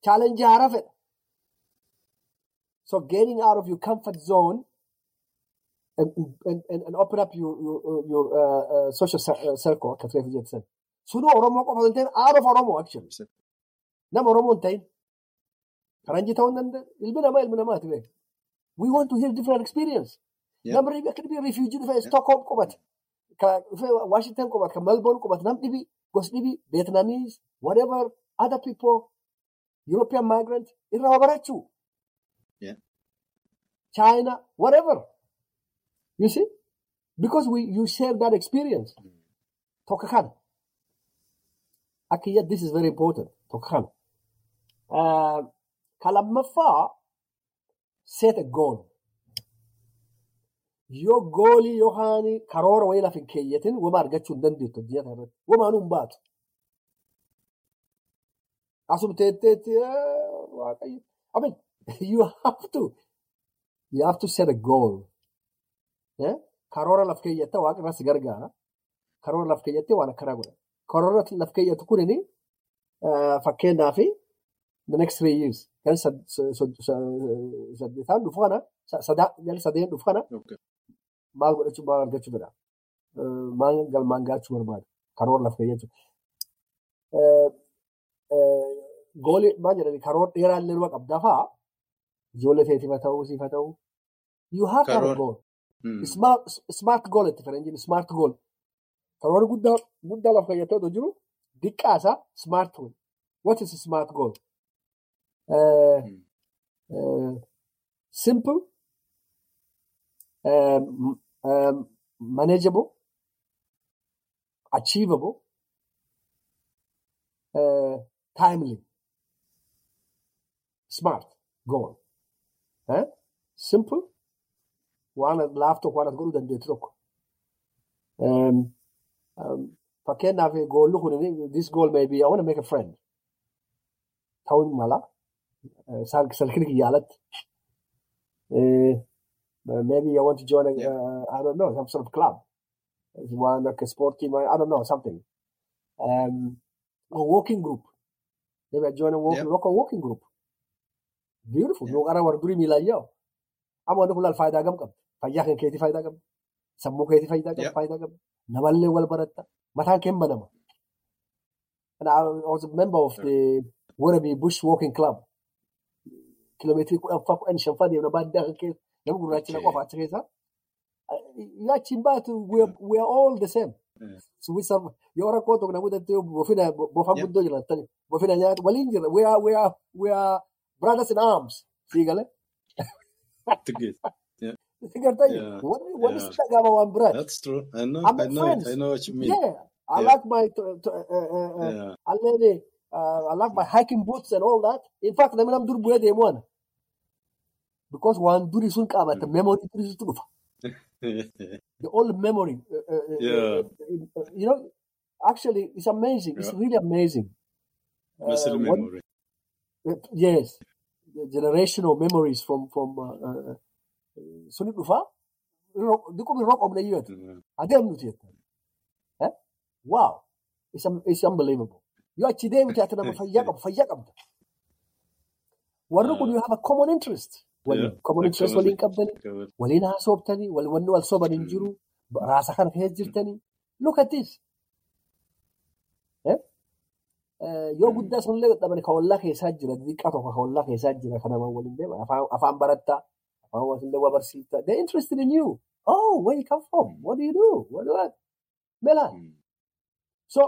B: challenge haaraa fedha so getting out of your comfort zone and, and, and, open up your, your, your uh, uh, social circle akka tureef jettan sunu oromoo qofa hin ta'in of oromoo actually nama oromoo hin ta'in Faranjii ta'uu danda'a. Ilmi namaa ilmi namaati beeku. We want to hear different experience. Namni akka dhibii rifuujii dhufee Stockholm qubate. Ka dhufee Washington qubate. Ka Melbourne qubate. Nam dhibii gos dhibii Vietnamese whatever other people European migrant irraa barachuu. China whatever. You see? Because we you share that experience. Tokko kana. Akka yet this is very important. Tokko kana. Uh, Kalammaffaa set a goal. Yoo goolii yookaan karoora wayii lafa hin keeyyatin wama argachuu hin dandeettu addunyaa kana irratti. Wamaanuu hin baatu. Asuma teetteetti waaqayyo. I mean, you have to, you have to set a goal. Karoora laf keeyyatta waaqa irratti gargaara. Karoora laf keeyyattee waan akkanaa godha. Karoora laf keeyyattu kunini fakkeenyaaf the next three years kan saddeetaan dhufu kana jalli sadeen dhufu kana maal godhachuu maal argachuu fedha. Maal galmaan gaachuu barbaada. Karoora laf keeyyachuu. Goolii maal jedhani karoora dheeraa illee nama qabdaa fa'a ijoollee teetiif haa ta'uu siif haa ta'uu. You have a goal. Smart, smart goal itti faranjiin smart goal. Karoora guddaa lafa otoo jiru diqqaasaa smart goal. What is a smart goal? Uh, uh, simple, um, manageable, achievable, timely. Smart goal. Eh? Simple. Waan laaftoon waan godhuu dandeettu tokko. Fakkeenyaaf goolli kun this goal may be I want to make a friend. Ta'uu mala. Salkina kiyya alatti. Maybe I want to join a, uh, I don't know, some sort of club. One like a sport team, I don't know, something. Um, a walking group. Maybe I join a walking,
A: Yep.
B: a walking group. Beautiful. No gara war durii miilaan yoo. Amma wanti kun laal faayidaa gam qabdi. Fayyaa kan keetii faayidaa qabdi. Sammuu keetii faayidaa qabdi. Namallee wal baratta. Mataan kee hin banama. And I was a member of the Werribee Bush Walking Club. Kiiloomeetirii kudhan faa kudhan shan faa deemna baadiyyaa kan keessa. Nama gurraachi na
A: Okay.
B: qofa achi keessa. Yoo achi hin baatu we are- all the same. Yoo rakkoo tokko mudate bofina bofaan
A: Yep.
B: guddoo jiraatani. Bofina nyaata waliin jira. We are we are we are brothers in arms. Sii galee.
A: Together. Yeah.
B: Gartayyo
A: Yeah.
B: wanni wanni
A: Yeah.
B: si dhagahama waan biraati.
A: That's true. I know.
B: I'm
A: I know
B: friends.
A: it. I know what you mean.
B: Yeah, I
A: Yeah.
B: like my to, to, uh, uh, uh,
A: Yeah.
B: already, uh, I like my hiking boots and all that. In fact, namni nam dur bu'ee deemu ana. Because waan duri sun qabata memory duri sun dhufa. The old memory. Uh, uh, uh,
A: Yeah.
B: uh, uh, you know, actually, it's amazing. It's
A: Yeah.
B: really amazing.
A: Muscle
B: Uh, one,
A: memory.
B: uh, yes, the generational memories from from uh, uh, uh, suni dhufa. Dikkumi roq obna iyyatu.
A: Yeah.
B: Adeemnu jetta. Eh? Wow. It's, un- it's unbelievable. Yoo achi deemte ati nama fayyaa qabu, fayyaa qabda. Warri kun
A: Uh,
B: you have a common interest. Common interest waliin qabdani,
A: Covered.
B: waliin haasoftanii, wal- wanni wal soban hin jiru, raasa kana keessa jirtanii. Look at this. Eh? Eh, Yoo guddaa sunillee dadhabani ka ollaa keessaa jira, xixiqqaa tokko ka ollaa keessaa jira, kan namaan waliin deema. Afaan, afaan barattaa, afaan wasillee waa barsiiftaa. They're interested in you. Oh, where you come from? What do you do? What do you Melaan.
A: Mm.
B: So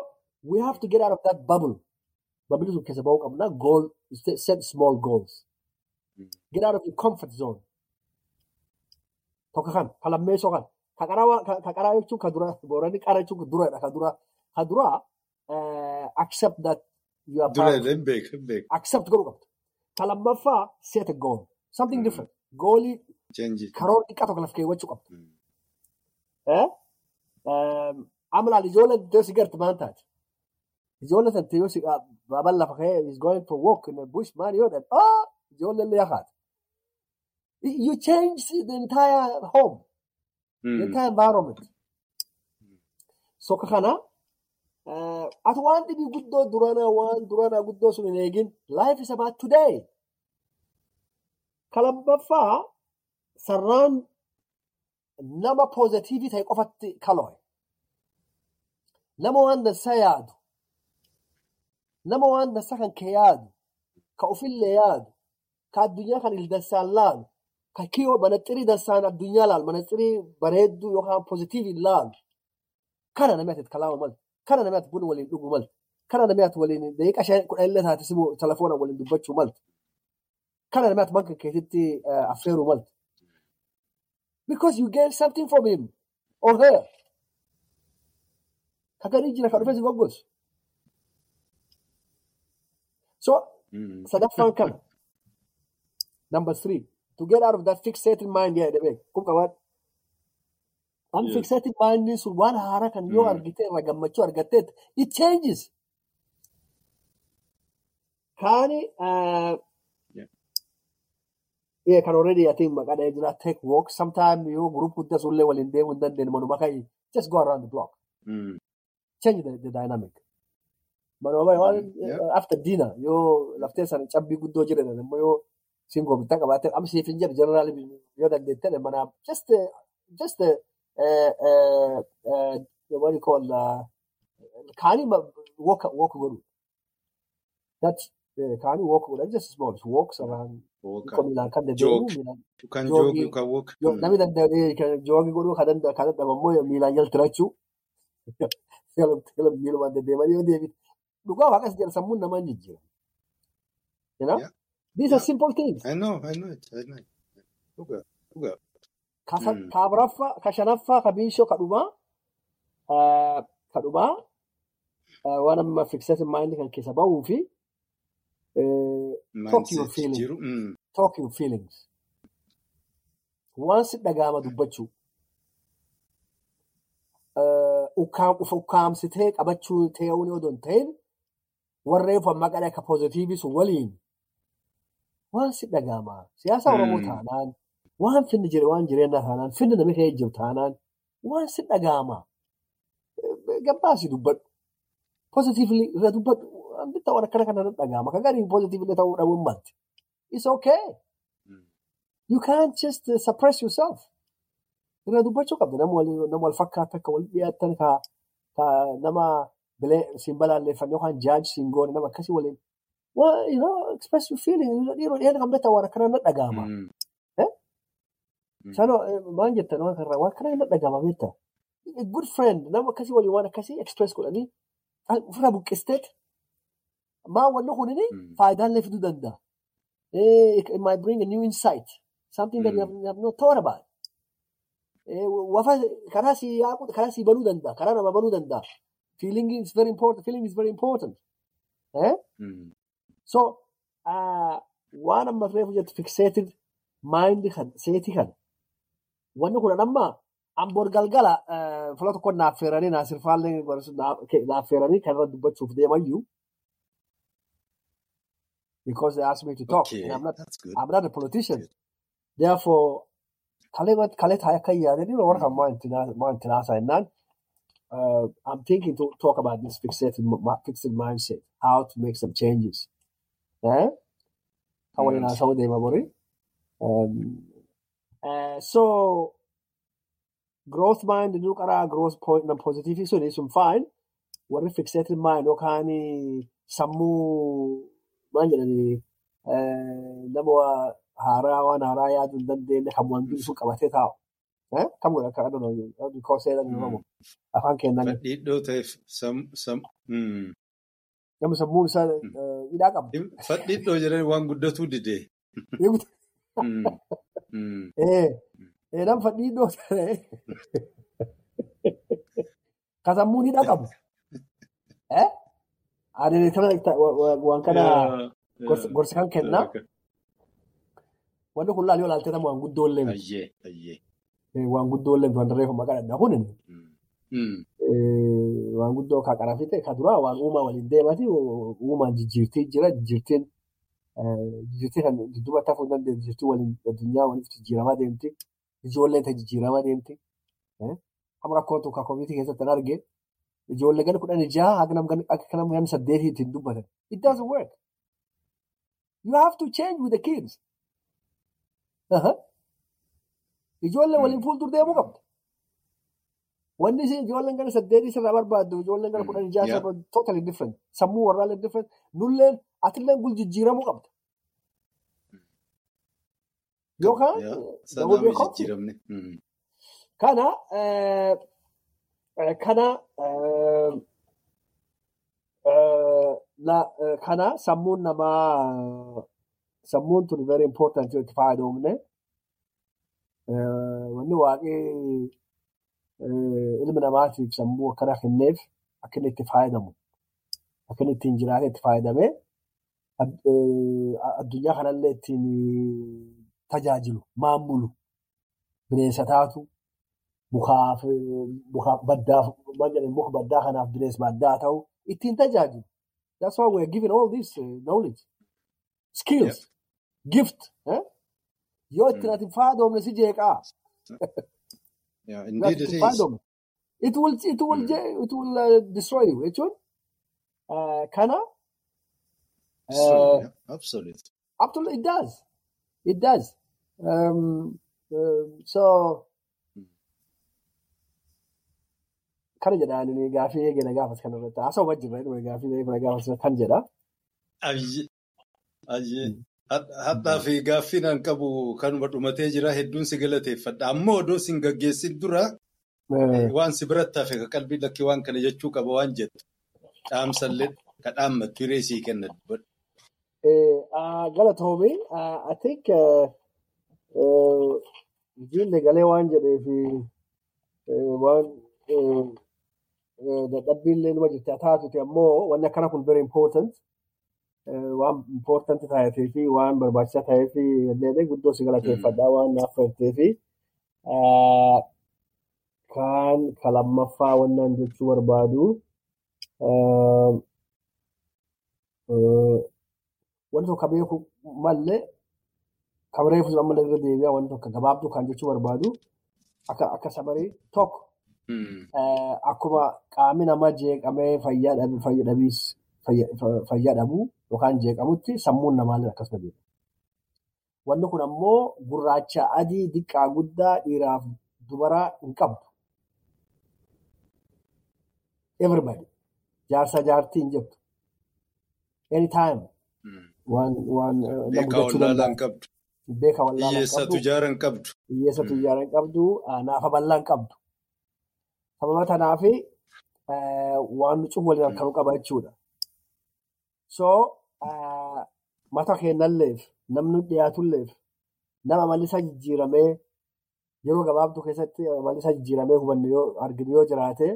B: we have to get out of that bubble. Bubble keessa bahuu qabna. Goal, set small goals.
A: Mm.
B: Get out of your comfort zone. Tokko kan, ka lammeessoo kan. Ka qaraa waa- ka- ka qaraa jechuun ka dura, boorani qara jechuun ka duradha. Ka dura, ka dura eh, accept that you are
A: Dura
B: part of
A: then big, big.
B: accept godhuu qabda. Ka lammaffaa set a goal. Something
A: Mm.
B: different.
A: It.
B: karoora xiqqaa tokko laf keewwachuu qabda.
A: Mm.
B: Eh? Um, amalaan ijoolleen iddoo si garti maal taate? Ijoollee san yoo si baabaan lafa ka'ee is going for walk in the bush maal yoo dhan ah ijoollee illee yakaate. You change the entire home, the
A: Mm.
B: entire environment. So ka kana ati waan dhibii guddoo durana waan durana guddoo sun hin eegin life is about today. Ka lammaffaa sarraan nama poozitiivii ta'e qofatti kaloo'e. Nama waan dansaa yaadu, nama waan dansaa kan kee yaadu, ka ofillee yaadu, ka addunyaa kan ildansaan laalu, ka kiyyoo manaxirii dansaan addunyaa laalu, manaxirii bareedduu yookaan poozitiivii laalu. Kana namni ati kalaama malte, kana namni ati buna waliin dhuguu malte, kana namni ati waliin daqiiqa kudha illee taate simu telefoona waliin dubbachuu malte, kana namni ati manka keetitti uh, affeeruu malte. Because you gain something from him or her. Kaganii jira ka dhufee si goggosu. So
A: Mm.
B: sadaffaan kana. Number three, to get out of that fixated mind yeah, dhibee kun qabaadha. An fixated mind sun waan haaraa kan yoo
A: Mm.
B: argite irraa gammachuu argatteet it changes. Kaani
A: Yeah.
B: Yeah, kan already I think maqaa dhahee jira take walk sometime yoo group guddaa sullee waliin deemuu hin dandeenye manuma kai just go around the block
A: Mm.
B: change the, the dynamic. Manuma kai waan
A: Yeah.
B: after dinner yoo laftee sana cabbii guddoo jedhan immoo yoo singoo bittaa qabaate am siif hin jedhu general yoo dandeettan mana just uh, just uh, uh, uh, uh, what do you call uh, kaanii ma- walk walk godhu. That's uh, kaanii walk godhu just small walks around Miilaan kan deddeebi'u namni danda'e kan joogii godhuu kan dadhabe immoo miilaan jaltirachuu miilumaan deddeemanii yoo deebiin dhugaa waaqas jedha sammuun namaa hin jijjiira. You know?
A: Yeah.
B: These are simple things.
A: I know, I know. I know.
B: Ka
A: Mm.
B: ka shanaffaa, ka biishoo, ka dhumaa, ka dhumaa, waan amma fixated mind kan keessa bahuu fi eh, talk your feelings.
A: Mm.
B: Talk your feelings. Waan si dhaga'ama dubbachuu. Ukkaamsitee qabachuu ta'uun yoo don ta'in warreen maqaa akka pozitiivii sun waliin waan si dhaga'ama. Siyaasa Oromoo taanaan, waan finni jire waan jireenyaa taanaan, finni namni ka'ee jiru taanaan, waan si dhaga'ama. Eh, Gabbaasi dubbadhu. Pozitiivli irra dubbadhu. Waan akkana kana dhaga'ama. Kan gariin pozitiivli ta'uu dhabuun malti. It's okay.
A: Mm.
B: You can't just uh, suppress yourself. Irra dubbachuu qabda. Nama wal, fakkaatu akka wal dhiyaatan ka, nama bilee siin balaalleeffannee yookaan jaaji siin goone nama akkasii waliin. You know, express your feeling. Dhiiroo dhiyeenya kan waan akkana na dhaga'ama. Sanoo maal jettan waan kanarraa waan akkana na dhaga'ama beektaa. A good friend nama akkasii waliin waan akkasii express godhanii ofirraa buqqisteet maa wanni kunini
A: Mm.
B: faayidaalee fiduu danda'a. It, might bring a new insight. Something that you have, not thought about. Wafa karaa si yaaqu karaa si banuu danda'a. Karaa nama banuu danda'a. Feeling is very important. Feeling is very important. Eh?
A: Mm.
B: So, waan amma reefu jettu fixated mind kan seeti kan. Wanni kun amma amboor galgala fuula tokko naaffeeranii naasirfaallee naaffeeranii kan irra dubbachuuf deemayyuu. Because they asked me to talk.
A: Okay,
B: And I'm not. I'm not a politician. Therefore, yaadanii yeroo warra kan maan itti naasaa jennaan. Uh, I'm thinking to talk about this fixed, fixed mindset, how to make some changes. Deema borii. Um, uh, so, growth mind nu karaa growth point na positive suni sun fine. Warri fixated mind yookaan sammuu maal jedhanii nama haaraa waan haaraa yaaduu hin dandeenye kan waan sun qabatee taa'u. Eh? Kam godha akka aduu koosee afaan kenname.
A: Fadhiidhoo ta'eef.
B: Nama sammuun isaa hidhaa qabu.
A: Fadhiidhoo jedhanii waan guddatuu didee.
B: Nama fadhiidhoo ta'e. Ka sammuun hidhaa qabu. Wa- wa- waan kana gorsa kan kennaa.
A: Okay.
B: Wanni kun laal yoo ilaalte nama waan guddoo illee miti.
A: Ayyee, ayyee.
B: Eh, waan guddoo illee miti wanta reefu maqaa dhadhaa kun waan guddoo ka qarafite ka duraa waan uumaa waliin deemati uumaan jijjiirtii jira jijjiirtiin eh, jijjiirtii kan dudduuba tafuu hin dandeenye jijjiirtii waliin addunyaa waliif jijjiiramaa deemti ijoolleen ta'e jijjiiramaa deemti eh, amma rakkootu ka koomitii keessatti hin arge ijoollee gana kudhan jaha akka nam gana gana saddeetii ittiin dubbatan it doesn't work you have to change with the kids ijoollee waliin fuuldur deemuu qabda Wanni isin ijoolleen gara saddeetii sirraa barbaaddu ijoolleen gara
A: Mm.
B: kudhan ijaa
A: Yeah.
B: sirraa totally different. Sammuu warraallee different. Nulleen atilleen gul jijjiiramuu qabda. Yookaan. Kana eh, kana kana sammuun namaa sammuun tun very important itti fayyadamne wanni waaqii eh, ilmi namaatiif sammuu akkana kenneef akka inni itti fayyadamu akka inni ittiin jiraatee itti fayyadamee ad- addunyaa kanallee ittiin tajaajilu maamulu bineensa taatu mukaaf jedhani muka baddaa kanaaf bineensa baddaa ta'u ittiin tajaajilu. That's why we're given all this uh, knowledge. skills, gift. Yoo itti ati faadoomne si jeeqaa.
A: Yeah, indeed it is.
B: It will, it will,
A: Mm.
B: it will uh, destroy you jechuun uh, kana uh,
A: yeah, absolutely.
B: absolutely it does. It does. Um, um, so kana jedhaan gaafii eegale gaafas kana irratti haasawaa jirra gaafii eegale gaafas kan jedha.
A: Ayye. Ayye. Hadhaa fi gaaffiin an qabu kanuma dhumatee jira hedduun si galateeffadha. Ammoo odoo si hin gaggeessin dura
B: Eh,
A: waan si biratti hafe ka qalbii lakkii waan kana jechuu qaba waan jettu. Dhaamsallee ka dhaammattu hiree sii kenna dubbadhu.
B: eh, galatoomii uh, ijoollee galee waan jedheefi eh, waan eh, eh, dadhabbiillee numa jirti haa taatuti ammoo wanni akkana kun very important. waan important taatee fi waan barbaachisaa ta'ee fi illee guddoo si galateeffadha waan naaf feertee fi ah, kaan ka lammaffaa wannaan jechuu barbaadu wanti tokko beeku malee kan reefu ammallee irra deebi'aa wanti tokko gabaabduu kan jechuu barbaadu akka akka sabarii tokko akkuma qaamni namaa jeeqamee fayyaa dhabu fayyaa dhabiis fayya- fa- fayyaa dhabuu yookaan jeeqamutti sammuun namaallee akkasuma jeeqama. Wanni kun ammoo gurraacha adii diqqaa guddaa dhiiraaf dubaraa hin qabdu. Everybody jaarsa jaartii hin jirtu. Anytime
A: Hmm.
B: waan waan eh. Beeka wallaalaa hin qabdu. hiyyeessatu
A: Hmm.
B: ijaaraa hin qabdu, ah, naafa bal'aa hin qabdu. Sababa kanaaf waan nu cufu waliin harkanuu qaba jechuudha. So ah, mata keenyalleef namni dhiyaatulleef nama amalli isaa jijjiiramee yeroo gabaabduu keessatti amalli isaa jijjiiramee hubanne yoo arginu yoo jiraate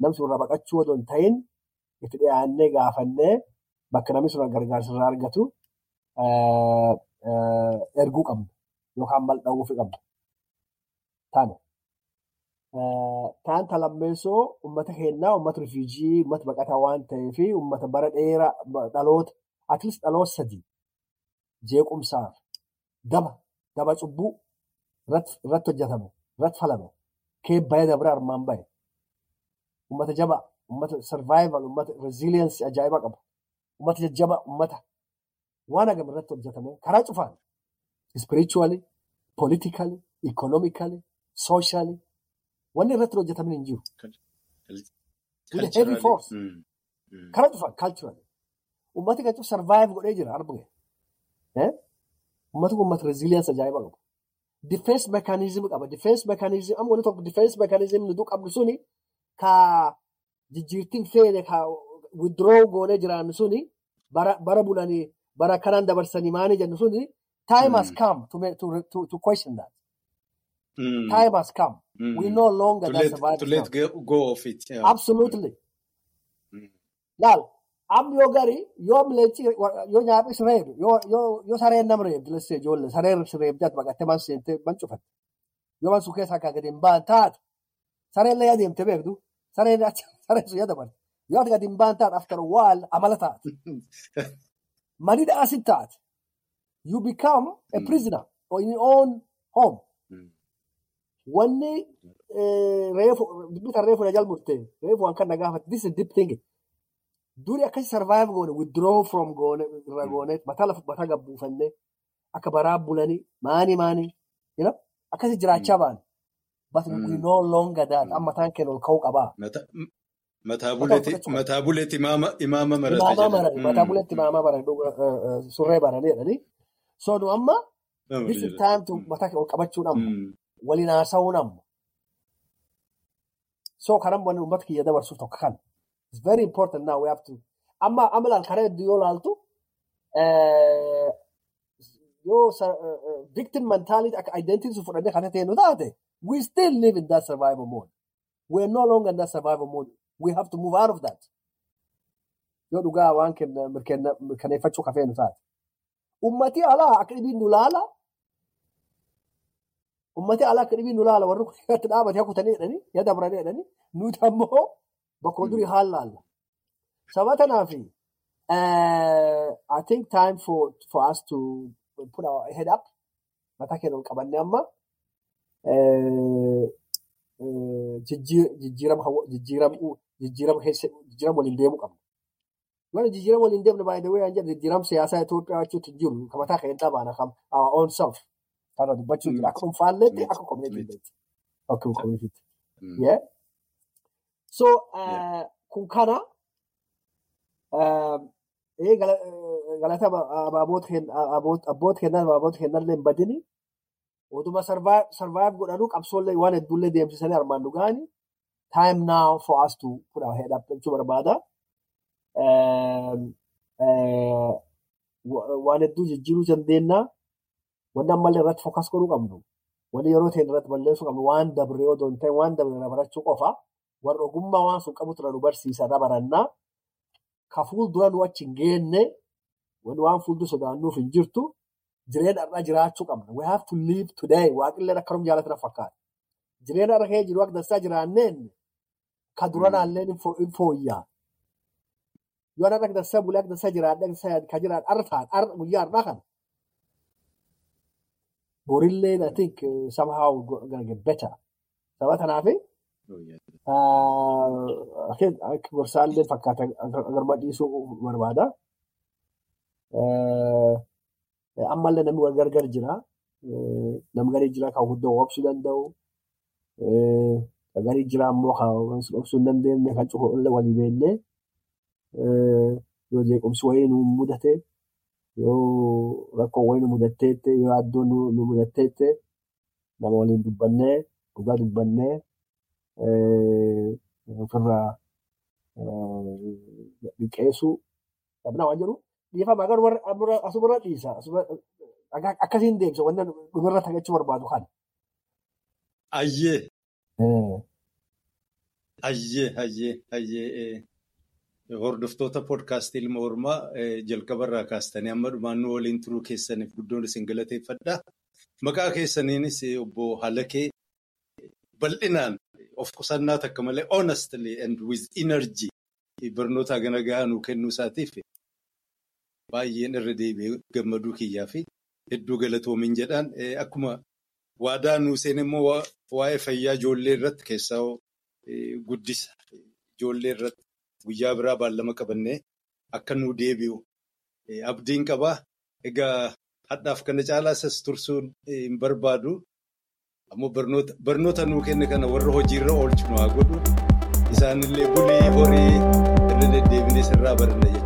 B: namni sun irraa baqachuu odoo hin ta'in itti dhiyaannee gaafannee bakka namni sun gargaarsa irraa argatu ah, erguu qabna yookaan mal dha'uufi qabna. Taane. Taan talammeessoo uummata keenyaa uummata rifiijii uummata baqataa waan ta'eef uummata bara dheeraa dhaloota atilis dhaloota sadii jeequmsaaf daba daba cubbuu irratti hojjetame irratti falame keebba'ee dabra armaan bahe uummata jabaa uummata sarvaayival uummata reziiliyensi ajaa'iba qaba uummata jajjaba uummata waan hagam irratti hojjetame karaa cufaan spiritually politically economically socially wanni irratti hojjetamin hin jiru. Heavy force.
A: Hmm. Hmm.
B: Karaa cufaan culturally. Uummati kan cufu survive godhee jira arbuge. Uummati kun uummata resilience ajaa'iba qaba. Defense mechanism qaba. Defense mechanism amma wanni tokko defense mechanism nuti qabnu suni ka jijjiirtiin feene ka withdraw goonee jiraannu suni bara bulanii bara kanaan dabarsanii maanii jennu suni time has
A: Mm.
B: come to, to, to, to question that.
A: Hmm.
B: Time has come.
A: Hmm.
B: We no longer
A: To let,
B: survive
A: to let
B: now.
A: go, go of it. Yeah.
B: Absolutely.
A: Hmm.
B: Laal, amma yoo gari yoo mileechi yoo nyaaphi reebu yoo yoo sareen nama reebdu lessee ijoollee sareen reebdaatti baqattee man seentee man cufatte yoo man sun keessaa akka gadi hin baan taate sareen lee adeemte beektu sareen sareen sun yadabarte yoo ati gadi hin baan taate after while amala taate manidha asit taate you become a
A: Mm.
B: prisoner in your own home. Wanni eh, reefu dubbita reefu na jalmurte reefu waan kan na gaafate this is deep thinking duri akkasi survive goone withdraw from goone irra
A: Mm.
B: goone mataa lafa mataa gabbuufanne akka baraa bulanii maani maani akkasi jiraachaa ba'an but we
A: Mm.
B: no longer that
A: Mm.
B: amma mataan keenya ol ka'uu qabaa
A: Mataa
B: qaba
A: mataa buleeti imaama imaama marate
B: imaamaa
A: jedhan.
B: marani mataa
A: Hmm.
B: buletti
A: Hmm.
B: imaamaa marani dhuga- eh, eh, surree baranii jedhanii so nu amma this is time to
A: Hmm.
B: mataa ol
A: Hmm.
B: Waliin haasa'uun amma so kanan wanni uummata kiyya dabarsuuf tokko kan it's very important now we have to amma laal karaa hedduu yoo laaltu eh, yoo eh, eh, victim mentality akka identity fudhannee kan ta'e nu taate we still live in that survival mode. We are no longer in that survival mode. We have to move out of that. Yoo dhugaa waan mirkaneeffachuu kafee nu taate ummati alaa akka dhibiin nu laala ummati alaa akka dhibiin nu laala warri kun irratti dhaabate hakutanii jedhanii yaa dabranii jedhanii nuti ammoo bakka
A: Hmm.
B: durii haal laalla saba tanaafi Uh, I think time for, for us to put our head up. Mataa keenya ol qabannee amma uh, jijjiir- jijjiirama waliin deemuu qabna. Yoo jijjiirama waliin deemne baay'ee waan jedhu jijjiirama siyaasaa Itoophiyaa jechuutti jiru kan mataa keenya baana kan our own self kana dubbachuu jira akka koominiitiitti. Akka koominiitiitti.
A: Mm.
B: Yeah. So uh, kun kana um, gala- eh, galata aba- abaaboota kenna- aboot- abboota kennaa abaaboota kennallee hin badini. Utuma survive godhanuu qabsoollee waan hedduullee deemsisanii armaan dhugaani. Time now for us to put our head up jechuu barbaada. Um, eh, wa- waan hedduu jijjiiruu dandeenya. Wanni ammallee irratti focus godhuu qabnu. Wanni yeroo ta'e irratti balleessuu qabnu waan dabree odoo hin ta'in waan dabre barachuu qofa. Warra ogummaa waan sun qabutu irra nu barsiisa irra barannaa. Ka fuuldura nu achi hin geenne waan fuuldura sodaannuuf hin jirtu jireenya irraa jiraachuu qabna. We have to live today. Waaqillee akkanum jaalatan fakkaata. Jireenya irra kee jiru akka dansaa jiraanneen ka duranaallee hin fooyyaa. Yoo akka dansaa bulee akka dansaa jiraadhee akka dansaa ka jiraadhu arra ta'an arra guyyaa har'aa kana. Borillee I think uh, somehow gonna get better. Sababa kanaaf
A: Oh,
B: gorsaallee fakkaata agarma dhiisuu barbaada. Ammallee namni wal gargar jira. Namni garii jira kan hundoo obsuu danda'u. Kan garii jira ammoo kan obsuu hin dandeenye kan cufuullee walii beekne. Yoo jeequmsi wayii nu mudate yoo rakkoo wayii nu mudatteette yoo addoon nu mudatteette nama waliin dubbannee dhugaa dubbannee ofirraa liqeessuu dhabnaa waan jedhu dhiifama garuu asumarra dhiisa akkasiin deemsa wanna dhumarra tagachuu barbaadu kana.
A: Ayyee. Ayyee ayyee ayyee hordoftoota poodkaastii ilma hormaa jalqabarraa kaastanii amma dhumaannoo waliin turuu keessaniif guddoon isin galateeffadha. Maqaa keessaniinis obbo Halakee bal'inaan of qusannaa takka malee honestly and with energy barnoota gana gahaa nuu kennuu isaatiif baay'een irra deebi'ee gammaduu kiyyaa fi hedduu galatoomin jedhaan. Akkuma waadaa nuu seen immoo waa'ee fayyaa ijoollee irratti keessaa guddisa ijoollee irratti guyyaa biraa baallama qabannee akka nuu deebi'u abdiin qabaa. Egaa hadhaaf kana caalaa isas tursuun hin barbaadu. Ammoo barnoota nuu kenne kana warra hojiirra oolchu nu haa godhu. Isaanillee bulii horii irra deddeebinee sirraa baranna jechuudha.